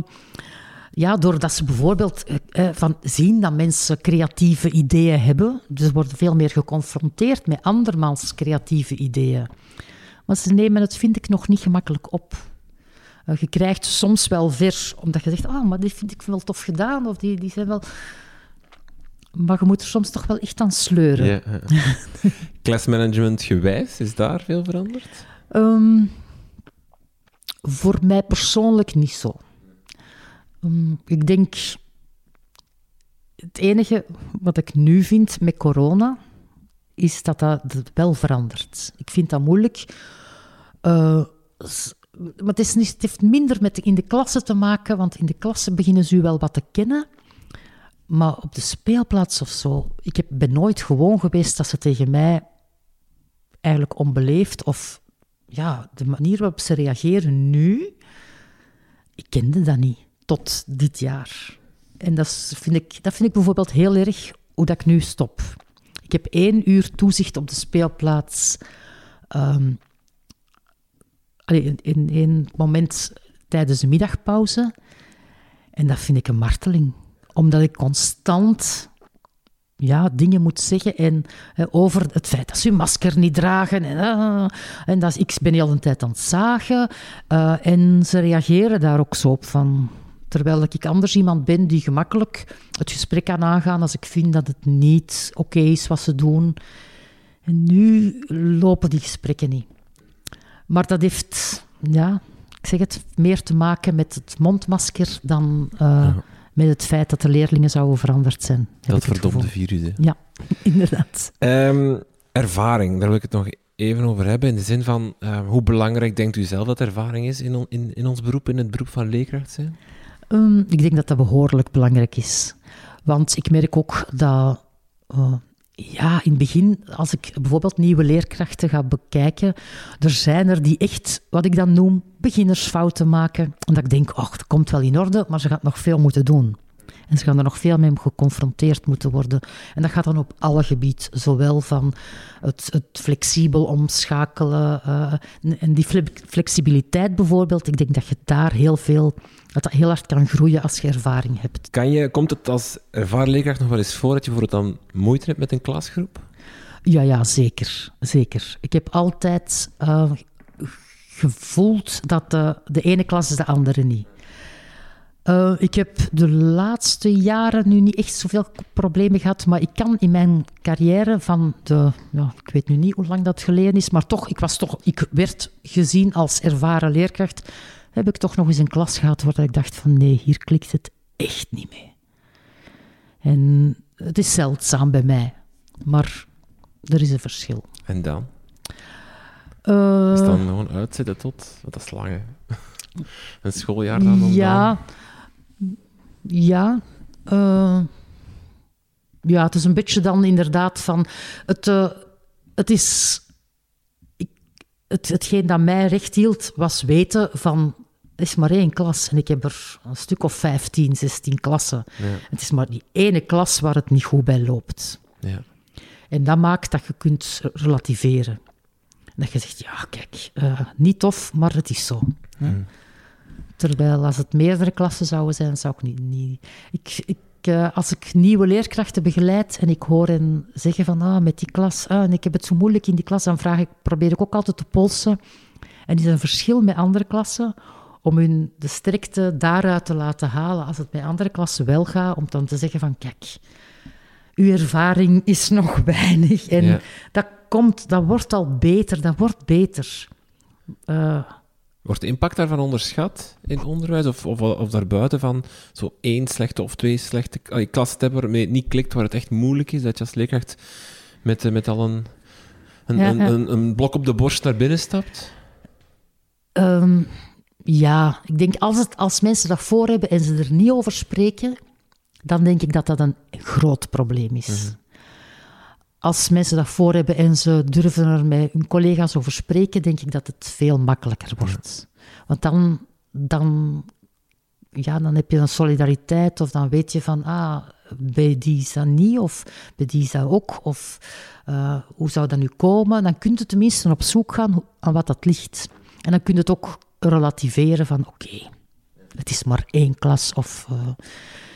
ja, doordat ze bijvoorbeeld van zien dat mensen creatieve ideeën hebben. Dus ze worden veel meer geconfronteerd met andermans creatieve ideeën. Maar ze nemen het, vind ik, nog niet gemakkelijk op. Eh, je krijgt soms wel ver, omdat je zegt, ah, maar die vind ik wel tof gedaan, of die, die zijn wel... Maar je moet er soms toch wel echt aan sleuren. Ja, ja. Klasmanagement gewijs, is daar veel veranderd? Ehm, voor mij persoonlijk niet zo. Ehm, ik denk, het enige wat ik nu vind met corona, is dat dat wel verandert. Ik vind dat moeilijk. Maar het, is niet, het heeft minder met in de klasse te maken, want in de klasse beginnen ze u wel wat te kennen. Maar op de speelplaats of zo, ik heb, ben nooit gewoon geweest dat ze tegen mij eigenlijk onbeleefd of ja, de manier waarop ze reageren nu, ik kende dat niet tot dit jaar. En dat, vind ik, dat vind ik bijvoorbeeld heel erg hoe dat ik nu stop. Ik heb één uur toezicht op de speelplaats. allee, in, in één moment tijdens de middagpauze. En dat vind ik een marteling. Omdat ik constant ja, dingen moet zeggen en, eh, over het feit dat ze hun masker niet dragen. En, eh, en dat, ik ben de hele tijd aan het zagen. eh, en ze reageren daar ook zo op van... Terwijl ik anders iemand ben die gemakkelijk het gesprek kan aangaan als ik vind dat het niet oké is wat ze doen. En nu lopen die gesprekken niet. Maar dat heeft, ja, ik zeg het, meer te maken met het mondmasker dan eh, met het feit dat de leerlingen zouden veranderd zijn. Dat verdomde virus, hè. Ja, inderdaad. Ehm, ervaring, daar wil ik het nog even over hebben. In de zin van, eh, hoe belangrijk denkt u zelf dat ervaring is in, on- in, in ons beroep, in het beroep van leerkracht zijn? Ehm, ik denk dat dat behoorlijk belangrijk is. Want ik merk ook dat, eh, ja, in het begin, als ik bijvoorbeeld nieuwe leerkrachten ga bekijken, er zijn er die echt, wat ik dan noem, beginnersfouten maken. En dat ik denk, ach, dat komt wel in orde, maar ze gaat nog veel moeten doen. En ze gaan er nog veel mee geconfronteerd moeten worden. En dat gaat dan op alle gebieden. Zowel van het, het flexibel omschakelen. eh, en die fle- flexibiliteit bijvoorbeeld. Ik denk dat je daar heel veel... Dat dat heel hard kan groeien als je ervaring hebt. Kan je, komt het als ervaren leerkracht nog wel eens voor dat je bijvoorbeeld dan moeite hebt met een klasgroep? Ja, ja, zeker. Zeker. Ik heb altijd eh, gevoeld dat de, de ene klas is de andere niet. Eh, ik heb de laatste jaren nu niet echt zoveel problemen gehad, maar ik kan in mijn carrière van de, ja, ik weet nu niet hoe lang dat geleden is, maar toch, ik, was toch, ik werd gezien als ervaren leerkracht, heb ik toch nog eens een klas gehad waar ik dacht van nee, hier klikt het echt niet mee. En het is zeldzaam bij mij, maar er is een verschil. En dan? Eh, Is dan gewoon uitzitten tot... Dat is lang, hè? Een schooljaar dan? om Ja. Ja. eh, ja, het is een beetje dan inderdaad van... Het, eh, het is... Ik, het, hetgeen dat mij recht hield, was weten van... Is maar één klas en ik heb er een stuk of 15, 16 klassen. Ja. Het is maar die ene klas waar het niet goed bij loopt. Ja. En dat maakt dat je kunt relativeren. Dat je zegt, ja, kijk, uh, niet tof, maar het is zo. Hmm. Terwijl als het meerdere klassen zouden zijn, zou ik niet... niet ik, ik, uh, als ik nieuwe leerkrachten begeleid en ik hoor hen zeggen van, ah, met die klas, ah, en ik heb het zo moeilijk in die klas, dan vraag ik, probeer ik ook altijd te polsen. En is er een verschil met andere klassen? Om hun de sterkte daaruit te laten halen als het bij andere klassen wel gaat, om dan te zeggen van kijk, uw ervaring is nog weinig en dat komt, dat wordt al beter, dat wordt beter. Uh, wordt de impact daarvan onderschat in onderwijs of, of, of daarbuiten van zo één slechte of twee slechte uh, klassen hebben waarmee het niet klikt, waar het echt moeilijk is, dat je als leerkracht met, eh, met al een, een, een, een, blok op de borst naar binnen stapt? Um, ja, ik denk als, het, als mensen dat voor hebben en ze er niet over spreken, dan denk ik dat dat een groot probleem is. Mhm. Als mensen dat voor hebben en ze durven er met hun collega's over spreken, denk ik dat het veel makkelijker wordt. Want dan, dan, ja, dan heb je een solidariteit of dan weet je van, ah, bij die is dat niet of bij die is dat ook. Of uh, hoe zou dat nu komen? Dan kun je tenminste op zoek gaan aan wat dat ligt. En dan kun je het ook relativeren van oké, het is maar één klas. Of, uh,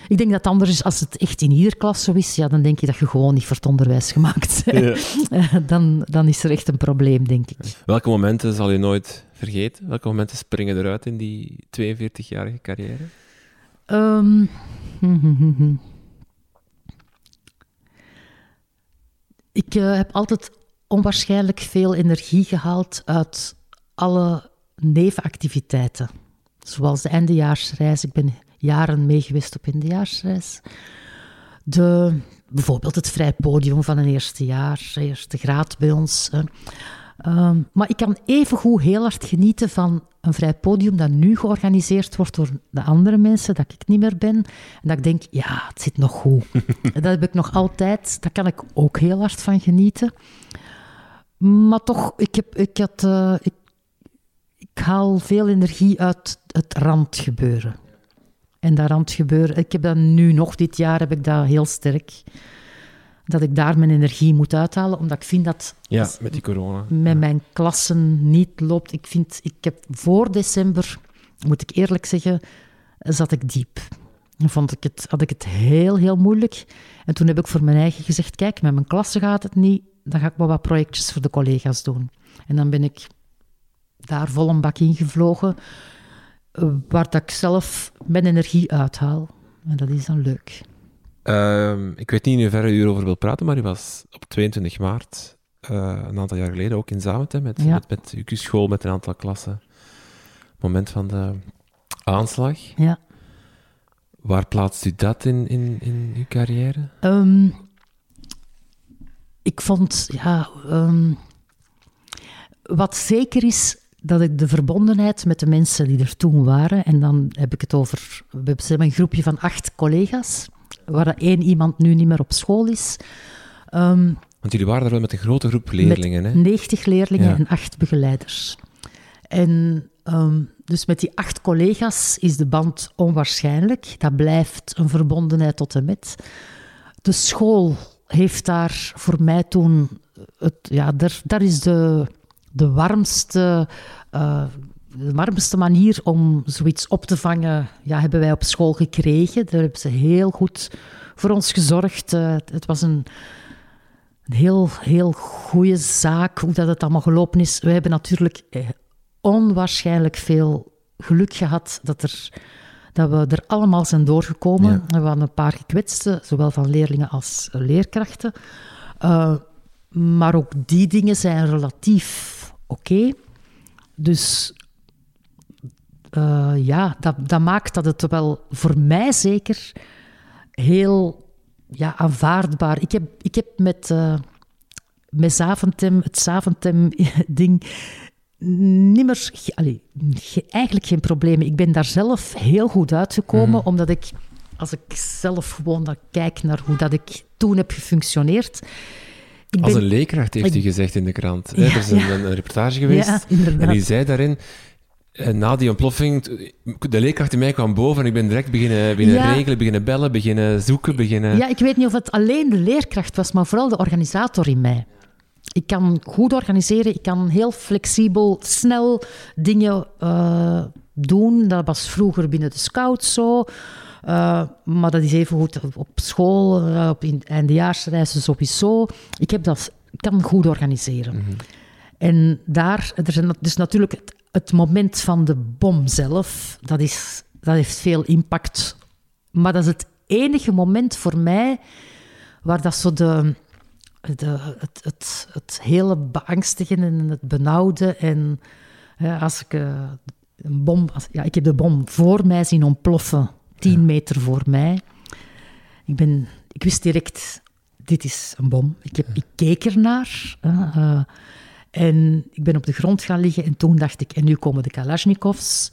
ik denk dat het anders is als het echt in ieder klas zo is. Ja, dan denk je dat je gewoon niet voor het onderwijs gemaakt bent. Ja. dan, dan is er echt een probleem, denk ik. Welke momenten zal je nooit vergeten? Welke momenten springen eruit in die 42-jarige carrière? Um, ik uh, heb altijd onwaarschijnlijk veel energie gehaald uit alle nevenactiviteiten. Zoals de eindejaarsreis. Ik ben jaren mee geweest op eindejaarsreis. De, bijvoorbeeld het vrij podium van een eerste jaar, eerste graad bij ons. Um, maar ik kan evengoed heel hard genieten van een vrij podium dat nu georganiseerd wordt door de andere mensen, dat ik niet meer ben. En dat ik denk, ja, het zit nog goed. dat heb ik nog altijd. Daar kan ik ook heel hard van genieten. Maar toch, ik, heb, ik, had, uh, ik haal veel energie uit het randgebeuren. En dat randgebeuren, ik heb dat nu nog dit jaar, heb ik dat heel sterk. Dat ik daar mijn energie moet uithalen, omdat ik vind dat... Ja, met die corona. Met mijn klassen niet loopt. Ik vind, ik heb voor december, moet ik eerlijk zeggen, zat ik diep. Vond ik het, had ik het heel, heel moeilijk. En toen heb ik voor mijn eigen gezegd, kijk, met mijn klassen gaat het niet, dan ga ik maar wat projectjes voor de collega's doen. En dan ben ik daar vol een bak in gevlogen, eh, waar dat ik zelf mijn energie uithaal. En dat is dan leuk. Ehm, ik weet niet in hoeverre u erover wil praten, maar u was op 22 maart, uh, een aantal jaar geleden, ook in Zaventem met, met, met uw school, met een aantal klassen. Moment van de aanslag. Ja. Waar plaatst u dat in, in, in uw carrière? Ehm, ik vond, ja... Um, wat zeker is, dat ik de verbondenheid met de mensen die er toen waren, en dan heb ik het over, we hebben een groepje van acht collega's, waar één iemand nu niet meer op school is. Um, Want jullie waren er wel met een grote groep leerlingen, hè? 90 leerlingen en acht begeleiders. En um, dus met die acht collega's is de band onwaarschijnlijk. Dat blijft een verbondenheid tot en met. De school heeft daar voor mij toen... Het, ja, daar, daar is de de warmste, uh, de warmste manier om zoiets op te vangen, ja, hebben wij op school gekregen. Daar hebben ze heel goed voor ons gezorgd. Uh, het was een, een heel, heel goede zaak, hoe dat het allemaal gelopen is. We hebben natuurlijk eh, onwaarschijnlijk veel geluk gehad dat, er, dat we er allemaal zijn doorgekomen. Ja. We hadden een paar gekwetsten, zowel van leerlingen als leerkrachten. Uh, maar ook die dingen zijn relatief oké. Dus uh, ja, dat, dat maakt dat het wel voor mij zeker heel ja, aanvaardbaar. Ik heb, ik heb met, uh, met Zaventem, het Zaventem-ding niet meer... Allee, eigenlijk geen problemen. Ik ben daar zelf heel goed uitgekomen, mm. omdat ik, als ik zelf gewoon dan kijk naar hoe dat ik toen heb gefunctioneerd, als een leerkracht heeft u gezegd in de krant. er is een, een, reportage geweest en u zei daarin... En na die ontploffing, de leerkracht in mij kwam boven en ik ben direct beginnen, beginnen Ja. regelen, beginnen bellen, beginnen zoeken, beginnen... Ja, ik weet niet of het alleen de leerkracht was, maar vooral de organisator in mij. Ik kan goed organiseren, ik kan heel flexibel, snel dingen eh, doen. Dat was vroeger binnen de scouts zo. Eh, maar dat is even goed op school, eh, op in eindejaarsreizen sowieso. Ik heb dat, ik kan goed organiseren. En daar, er zijn, dus natuurlijk het, het moment van de bom zelf, dat, is, dat heeft veel impact. Maar dat is het enige moment voor mij waar dat zo de, de, het, het, het hele beangstigende en het benauwde en ja, als ik eh, een bom... Als, ja, ik heb de bom voor mij zien ontploffen, tien meter voor mij. Ik, ben, ik wist direct, dit is een bom. Ik, heb, ik keek ernaar. eh, en ik ben op de grond gaan liggen en toen dacht ik, en nu komen de Kalashnikovs.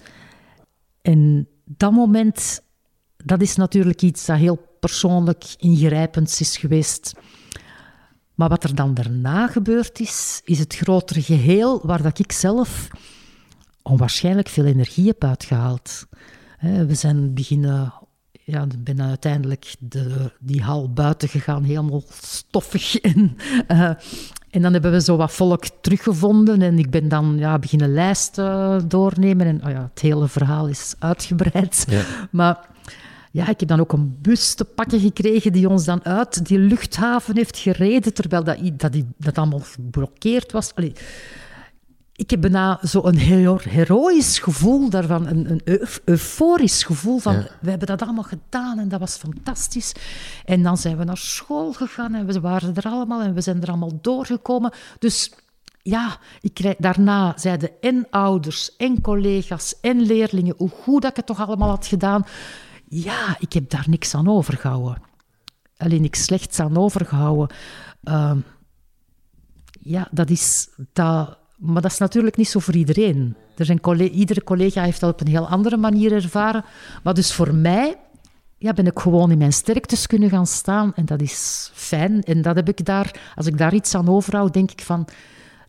En dat moment, dat is natuurlijk iets dat heel persoonlijk ingrijpend is geweest. Maar wat er dan daarna gebeurd is, is het grotere geheel waar dat ik zelf onwaarschijnlijk veel energie heb uitgehaald. We zijn beginnen, ja, ben uiteindelijk de, die hal buiten gegaan, helemaal stoffig. En, eh, en dan hebben we zo wat volk teruggevonden en ik ben dan ja, beginnen lijsten doornemen. En oh ja, het hele verhaal is uitgebreid. Ja. Maar ja, ik heb dan ook een bus te pakken gekregen die ons dan uit die luchthaven heeft gereden, terwijl dat, dat, dat allemaal geblokkeerd was. Allee, ik heb bijna zo'n heel heroïsch gevoel daarvan, een, een euf- euforisch gevoel van, Ja. we hebben dat allemaal gedaan en dat was fantastisch. En dan zijn we naar school gegaan en we waren er allemaal en we zijn er allemaal doorgekomen. Dus ja, ik krijg, daarna zeiden en ouders en collega's en leerlingen hoe goed dat ik het toch allemaal had gedaan. Ja, ik heb daar niks aan overgehouden. Alleen niks slechts aan overgehouden. Ehm, ja, dat is... Dat, maar dat is natuurlijk niet zo voor iedereen. Er zijn iedere collega heeft dat op een heel andere manier ervaren. Maar dus voor mij ja, ben ik gewoon in mijn sterktes kunnen gaan staan. En dat is fijn. En dat heb ik daar, als ik daar iets aan overhoud, denk ik van...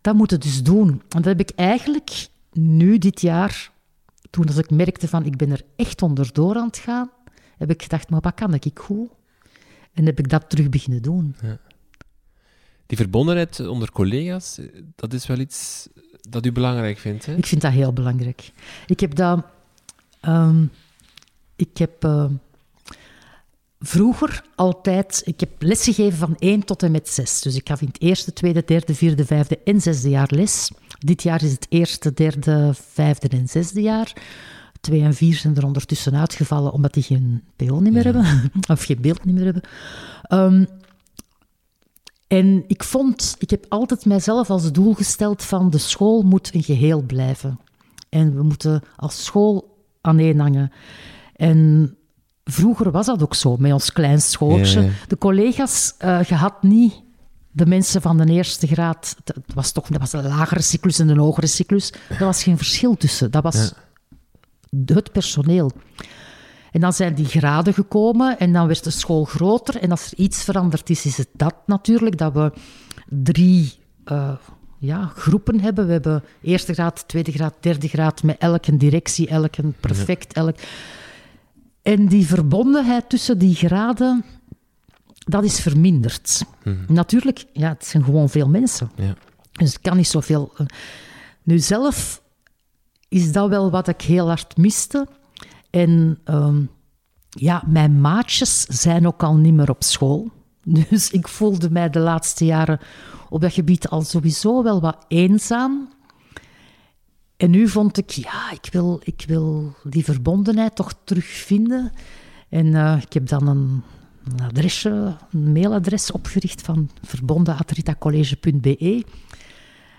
Dat moet het dus doen. En dat heb ik eigenlijk nu, dit jaar... Toen als ik merkte van, ik ben er echt onderdoor aan het gaan... Heb ik gedacht, maar wat kan ik goed? En heb ik dat terug beginnen doen. Die verbondenheid onder collega's, dat is wel iets dat u belangrijk vindt, hè? Ik vind dat heel belangrijk. Ik heb dat... ehm, ik heb eh, vroeger altijd... Ik heb lesgegeven van 1 tot en met 6. Dus ik gaf in het eerste, tweede, derde, vierde, vijfde en zesde jaar les. Dit jaar is het eerste, derde, vijfde en zesde jaar. Twee en vier zijn er ondertussen uitgevallen omdat die geen PO niet meer hebben. Of geen beeld niet meer hebben. Ehm, en ik vond, ik heb altijd mijzelf als doel gesteld van de school moet een geheel blijven. En we moeten als school aaneenhangen. En vroeger was dat ook zo, met ons klein schooltje. Ja, ja. De collega's, je had niet de mensen van de eerste graad. Het was toch dat was een lagere cyclus en een hogere cyclus. Daar was geen verschil tussen. Dat was het personeel. En dan zijn die graden gekomen en dan werd de school groter. En als er iets veranderd is, is het dat natuurlijk, dat we drie eh, ja, groepen hebben. We hebben eerste graad, tweede graad, derde graad, met elke directie, elke perfect, elk... En die verbondenheid tussen die graden, dat is verminderd. Natuurlijk, ja, het zijn gewoon veel mensen. Ja. Dus het kan niet zoveel. eh. Nu zelf is dat wel wat ik heel hard miste. En ehm, ja, mijn maatjes zijn ook al niet meer op school. Dus ik voelde mij de laatste jaren op dat gebied al sowieso wel wat eenzaam. En nu vond ik, ja, ik wil, ik wil die verbondenheid toch terugvinden. En eh, ik heb dan een, adresje, een mailadres opgericht van verbonden.ritacollege.be.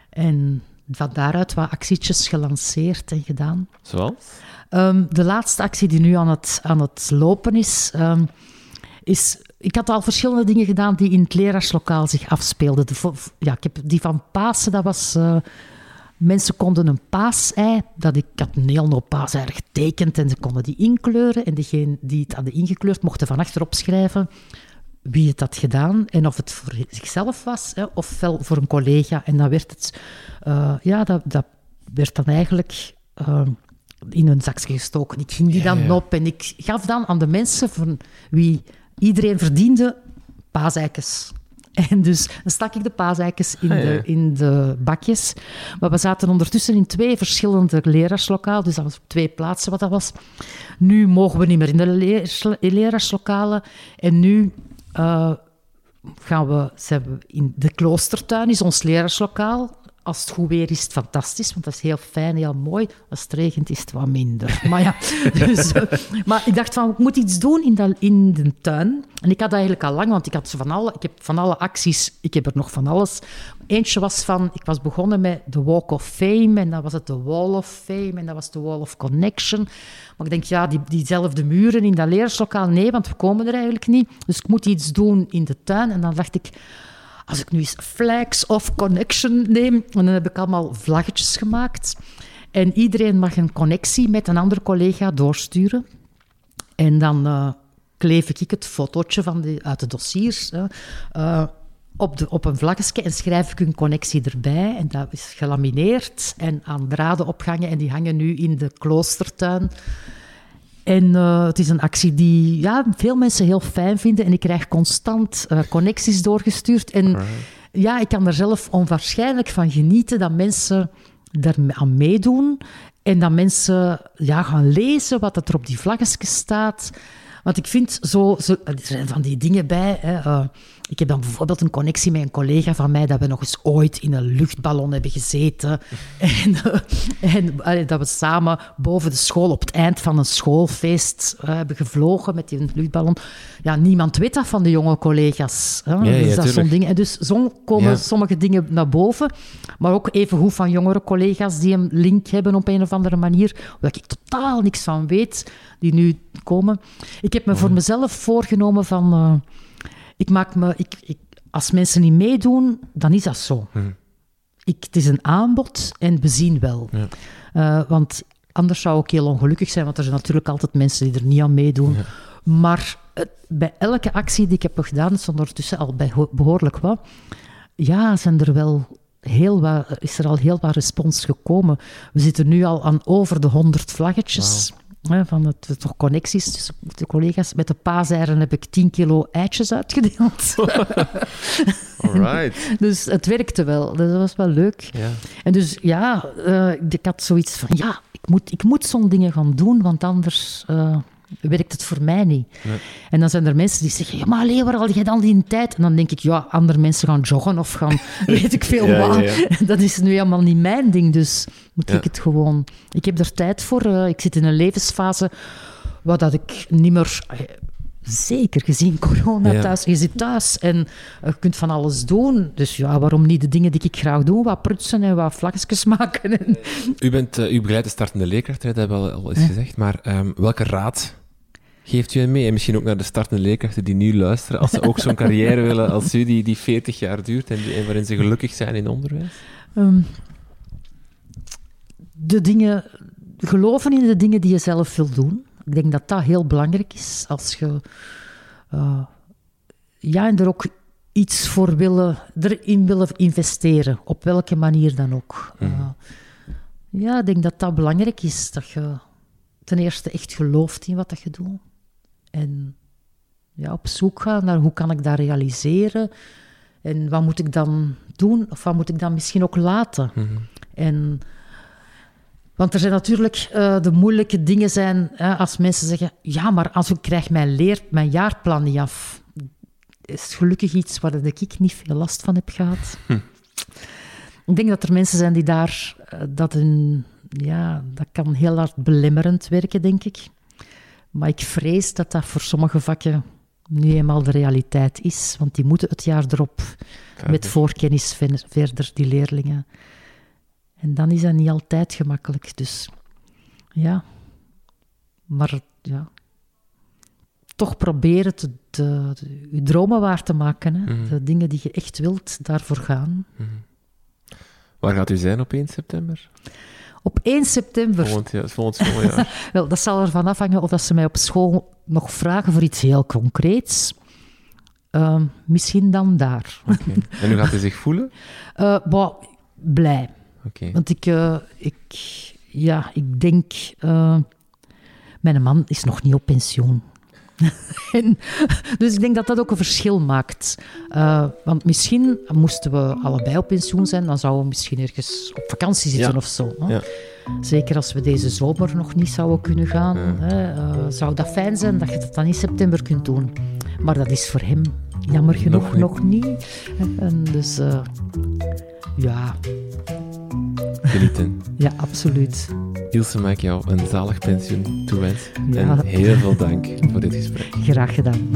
En van daaruit wat actietjes gelanceerd en gedaan. Zoals? Ehm, de laatste actie die nu aan het, aan het lopen is, ehm, is... Ik had al verschillende dingen gedaan die in het leraarslokaal zich afspeelden. De, ja, ik heb die van Pasen, dat was... eh, mensen konden een paasei... Dat ik, ik had een heel hoop paasei getekend en ze konden die inkleuren. En degene die het hadden ingekleurd, mochten van achterop schrijven wie het had gedaan en of het voor zichzelf was hè, of wel voor een collega. En dan werd het... eh, ja, dat, dat werd dan eigenlijk eh, in een zakje gestoken. Ik ging die dan ja. op en ik gaf dan aan de mensen van wie iedereen verdiende paaseikens. En dus dan stak ik de paaseikens in, Ah, ja. de, in de bakjes. Maar we zaten ondertussen in twee verschillende leraarslokaal, dus dat was op twee plaatsen wat dat was. Nu mogen we niet meer in de leraaarslokalen. En nu eh, gaan we, zijn we in de kloostertuin, is ons leraarslokaal. Als het goed weer is, het fantastisch, want dat is heel fijn, heel mooi. Als het regent, is het wat minder. Maar ja, dus, eh, maar ik dacht van, ik moet iets doen in, in de tuin. En ik had dat eigenlijk al lang, want ik, had van alle, ik heb van alle acties, ik heb er nog van alles. Eentje was van, ik was begonnen met de Walk of Fame, en dan was het de Wall of Fame, en dat was de Wall of Connection. Maar ik denk, ja, die, diezelfde muren in dat leerslokaal, nee, want we komen er eigenlijk niet. Dus ik moet iets doen in de tuin. En dan dacht ik, als ik nu eens Flags of Connection neem, en dan heb ik allemaal vlaggetjes gemaakt. En iedereen mag een connectie met een andere collega doorsturen. En dan eh, kleef ik het fotootje van die, uit de dossiers eh, op, de, op een vlaggetje en schrijf ik een connectie erbij. En dat is gelamineerd en aan draden opgehangen. En die hangen nu in de kloostertuin. En eh, het is een actie die ja, veel mensen heel fijn vinden. En ik krijg constant eh, connecties doorgestuurd. En ja, ik kan er zelf onwaarschijnlijk van genieten dat mensen daar aan meedoen. En dat mensen ja, gaan lezen wat er op die vlaggetjes staat. Want ik vind zo, zo er zijn van die dingen bij. Hè, eh, ik heb dan bijvoorbeeld een connectie met een collega van mij dat we nog eens ooit in een luchtballon hebben gezeten. En, eh, en allee, dat we samen boven de school op het eind van een schoolfeest eh, hebben gevlogen met die luchtballon. Ja, niemand weet dat van de jonge collega's. Hè? ja, dus dat is zo'n tuurlijk. ding. En dus zo komen Ja. sommige dingen naar boven. Maar ook even goed van jongere collega's die een link hebben op een of andere manier. Waar ik totaal niks van weet, die nu komen. Ik heb me voor mezelf voorgenomen van... eh, ik maak me... Ik, ik, als mensen niet meedoen, dan is dat zo. Ik, het is een aanbod en we zien wel. Eh, want anders zou ik heel ongelukkig zijn, want er zijn natuurlijk altijd mensen die er niet aan meedoen. Maar het- bij elke actie die ik heb gedaan, is ondertussen al bij ho- behoorlijk wat, ja, zijn er wel heel wat, is er al heel wat respons gekomen. We zitten nu al aan over de 100 vlaggetjes. Hè, van het, toch connecties tussen de collega's. Met de paaseieren heb ik 10 kilo eitjes uitgedeeld. Alright. dus het werkte wel. Dus dat was wel leuk. Ja. En dus ja, eh, ik had zoiets van, ja, ik moet, ik moet zo'n dingen gaan doen, want anders eh, werkt het voor mij niet. En dan zijn er mensen die zeggen, ja, maar alleen waar al je dan die tijd? En dan denk ik, ja, andere mensen gaan joggen of gaan, weet ik veel Ja, wat. ja, ja. Dat is nu helemaal niet mijn ding, dus moet ik het gewoon... Ik heb er tijd voor. eh, ik zit in een levensfase waar dat ik niet meer... eh, Zeker gezien corona thuis. Je zit thuis en je kunt van alles doen. Dus ja, waarom niet de dingen die ik graag doe? Wat prutsen en wat vlaggetjes maken. En... U, bent, eh, u begeleidt de startende leerkracht, hè, dat hebben we al, al eens gezegd. Maar ehm, welke raad geeft u hen mee? En misschien ook naar de startende leerkrachten die nu luisteren, als ze ook zo'n carrière willen als u, die, die 40 jaar duurt en, die- en waarin ze gelukkig zijn in onderwijs? Ehm, de dingen, geloven in de dingen die je zelf wil doen. Ik denk dat dat heel belangrijk is. Als je eh, ja, en er ook iets voor willen, erin willen investeren, op welke manier dan ook. Eh, ja, ik denk dat dat belangrijk is. Dat je ten eerste echt gelooft in wat dat je doet. En ja, op zoek gaan naar hoe kan ik dat realiseren. En wat moet ik dan doen? Of wat moet ik dan misschien ook laten? En, want er zijn natuurlijk eh, de moeilijke dingen zijn hè, als mensen zeggen: ja, maar als ik krijg mijn, leer, mijn jaarplan niet af, is het gelukkig iets waar ik niet veel last van heb gehad. Ik denk dat er mensen zijn die daar eh, dat een, ja, dat kan heel hard belemmerend werken, denk ik. Maar ik vrees dat dat voor sommige vakken nu eenmaal de realiteit is, want die moeten het jaar erop met voorkennis ven- verder, die leerlingen. En dan is dat niet altijd gemakkelijk, dus ja. Maar ja, toch proberen te, je dromen waar te maken. Hè? De dingen die je echt wilt, daarvoor gaan. Waar gaat u zijn op 1 september? Op 1 september, Volgend, jaar, volgend wel, dat zal ervan afhangen of dat ze mij op school nog vragen voor iets heel concreets. Ehm, misschien dan daar. En hoe gaat u zich voelen? Bah, blij. Want ik, eh, ik, ja, ik denk... eh, mijn man is nog niet op pensioen. En, dus ik denk dat dat ook een verschil maakt. Eh, want misschien moesten we allebei op pensioen zijn, dan zouden we misschien ergens op vakantie zitten Ja. of zo. hè. Ja. Zeker als we deze zomer nog niet zouden kunnen gaan. Hè, eh, zou dat fijn zijn dat je dat dan in september kunt doen. Maar dat is voor hem jammer genoeg nog niet. En dus eh, ja, Genieten. ja, absoluut. Ilse, mag ik jou een zalig pensioen toewensen. Ja. En heel veel dank voor dit gesprek. Graag gedaan.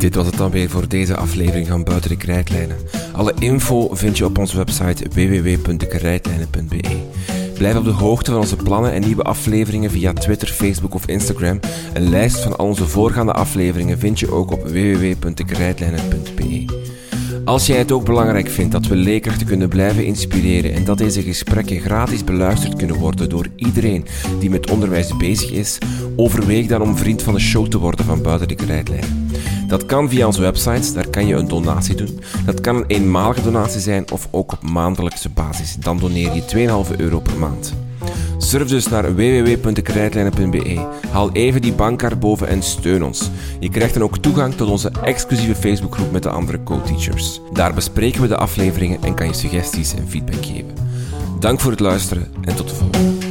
Dit was het dan weer voor deze aflevering van Buiten de Krijtlijnen. Alle info vind je op onze website www.dekrijtlijnen.be. Blijf op de hoogte van onze plannen en nieuwe afleveringen via Twitter, Facebook of Instagram. Een lijst van al onze voorgaande afleveringen vind je ook op www.dekrijtlijnen.be. Als jij het ook belangrijk vindt dat we leerkrachten kunnen blijven inspireren en dat deze gesprekken gratis beluisterd kunnen worden door iedereen die met onderwijs bezig is, overweeg dan om vriend van de show te worden van Buiten de Krijtlijnen. Dat kan via onze websites, daar kan je een donatie doen. Dat kan een eenmalige donatie zijn of ook op maandelijkse basis. Dan doneer je 2,5 euro per maand. Surf dus naar www.dekrijtlijnen.be. Haal even die bankkaart boven en steun ons. Je krijgt dan ook toegang tot onze exclusieve Facebookgroep met de andere co-teachers. Daar bespreken we de afleveringen en kan je suggesties en feedback geven. Dank voor het luisteren en tot de volgende.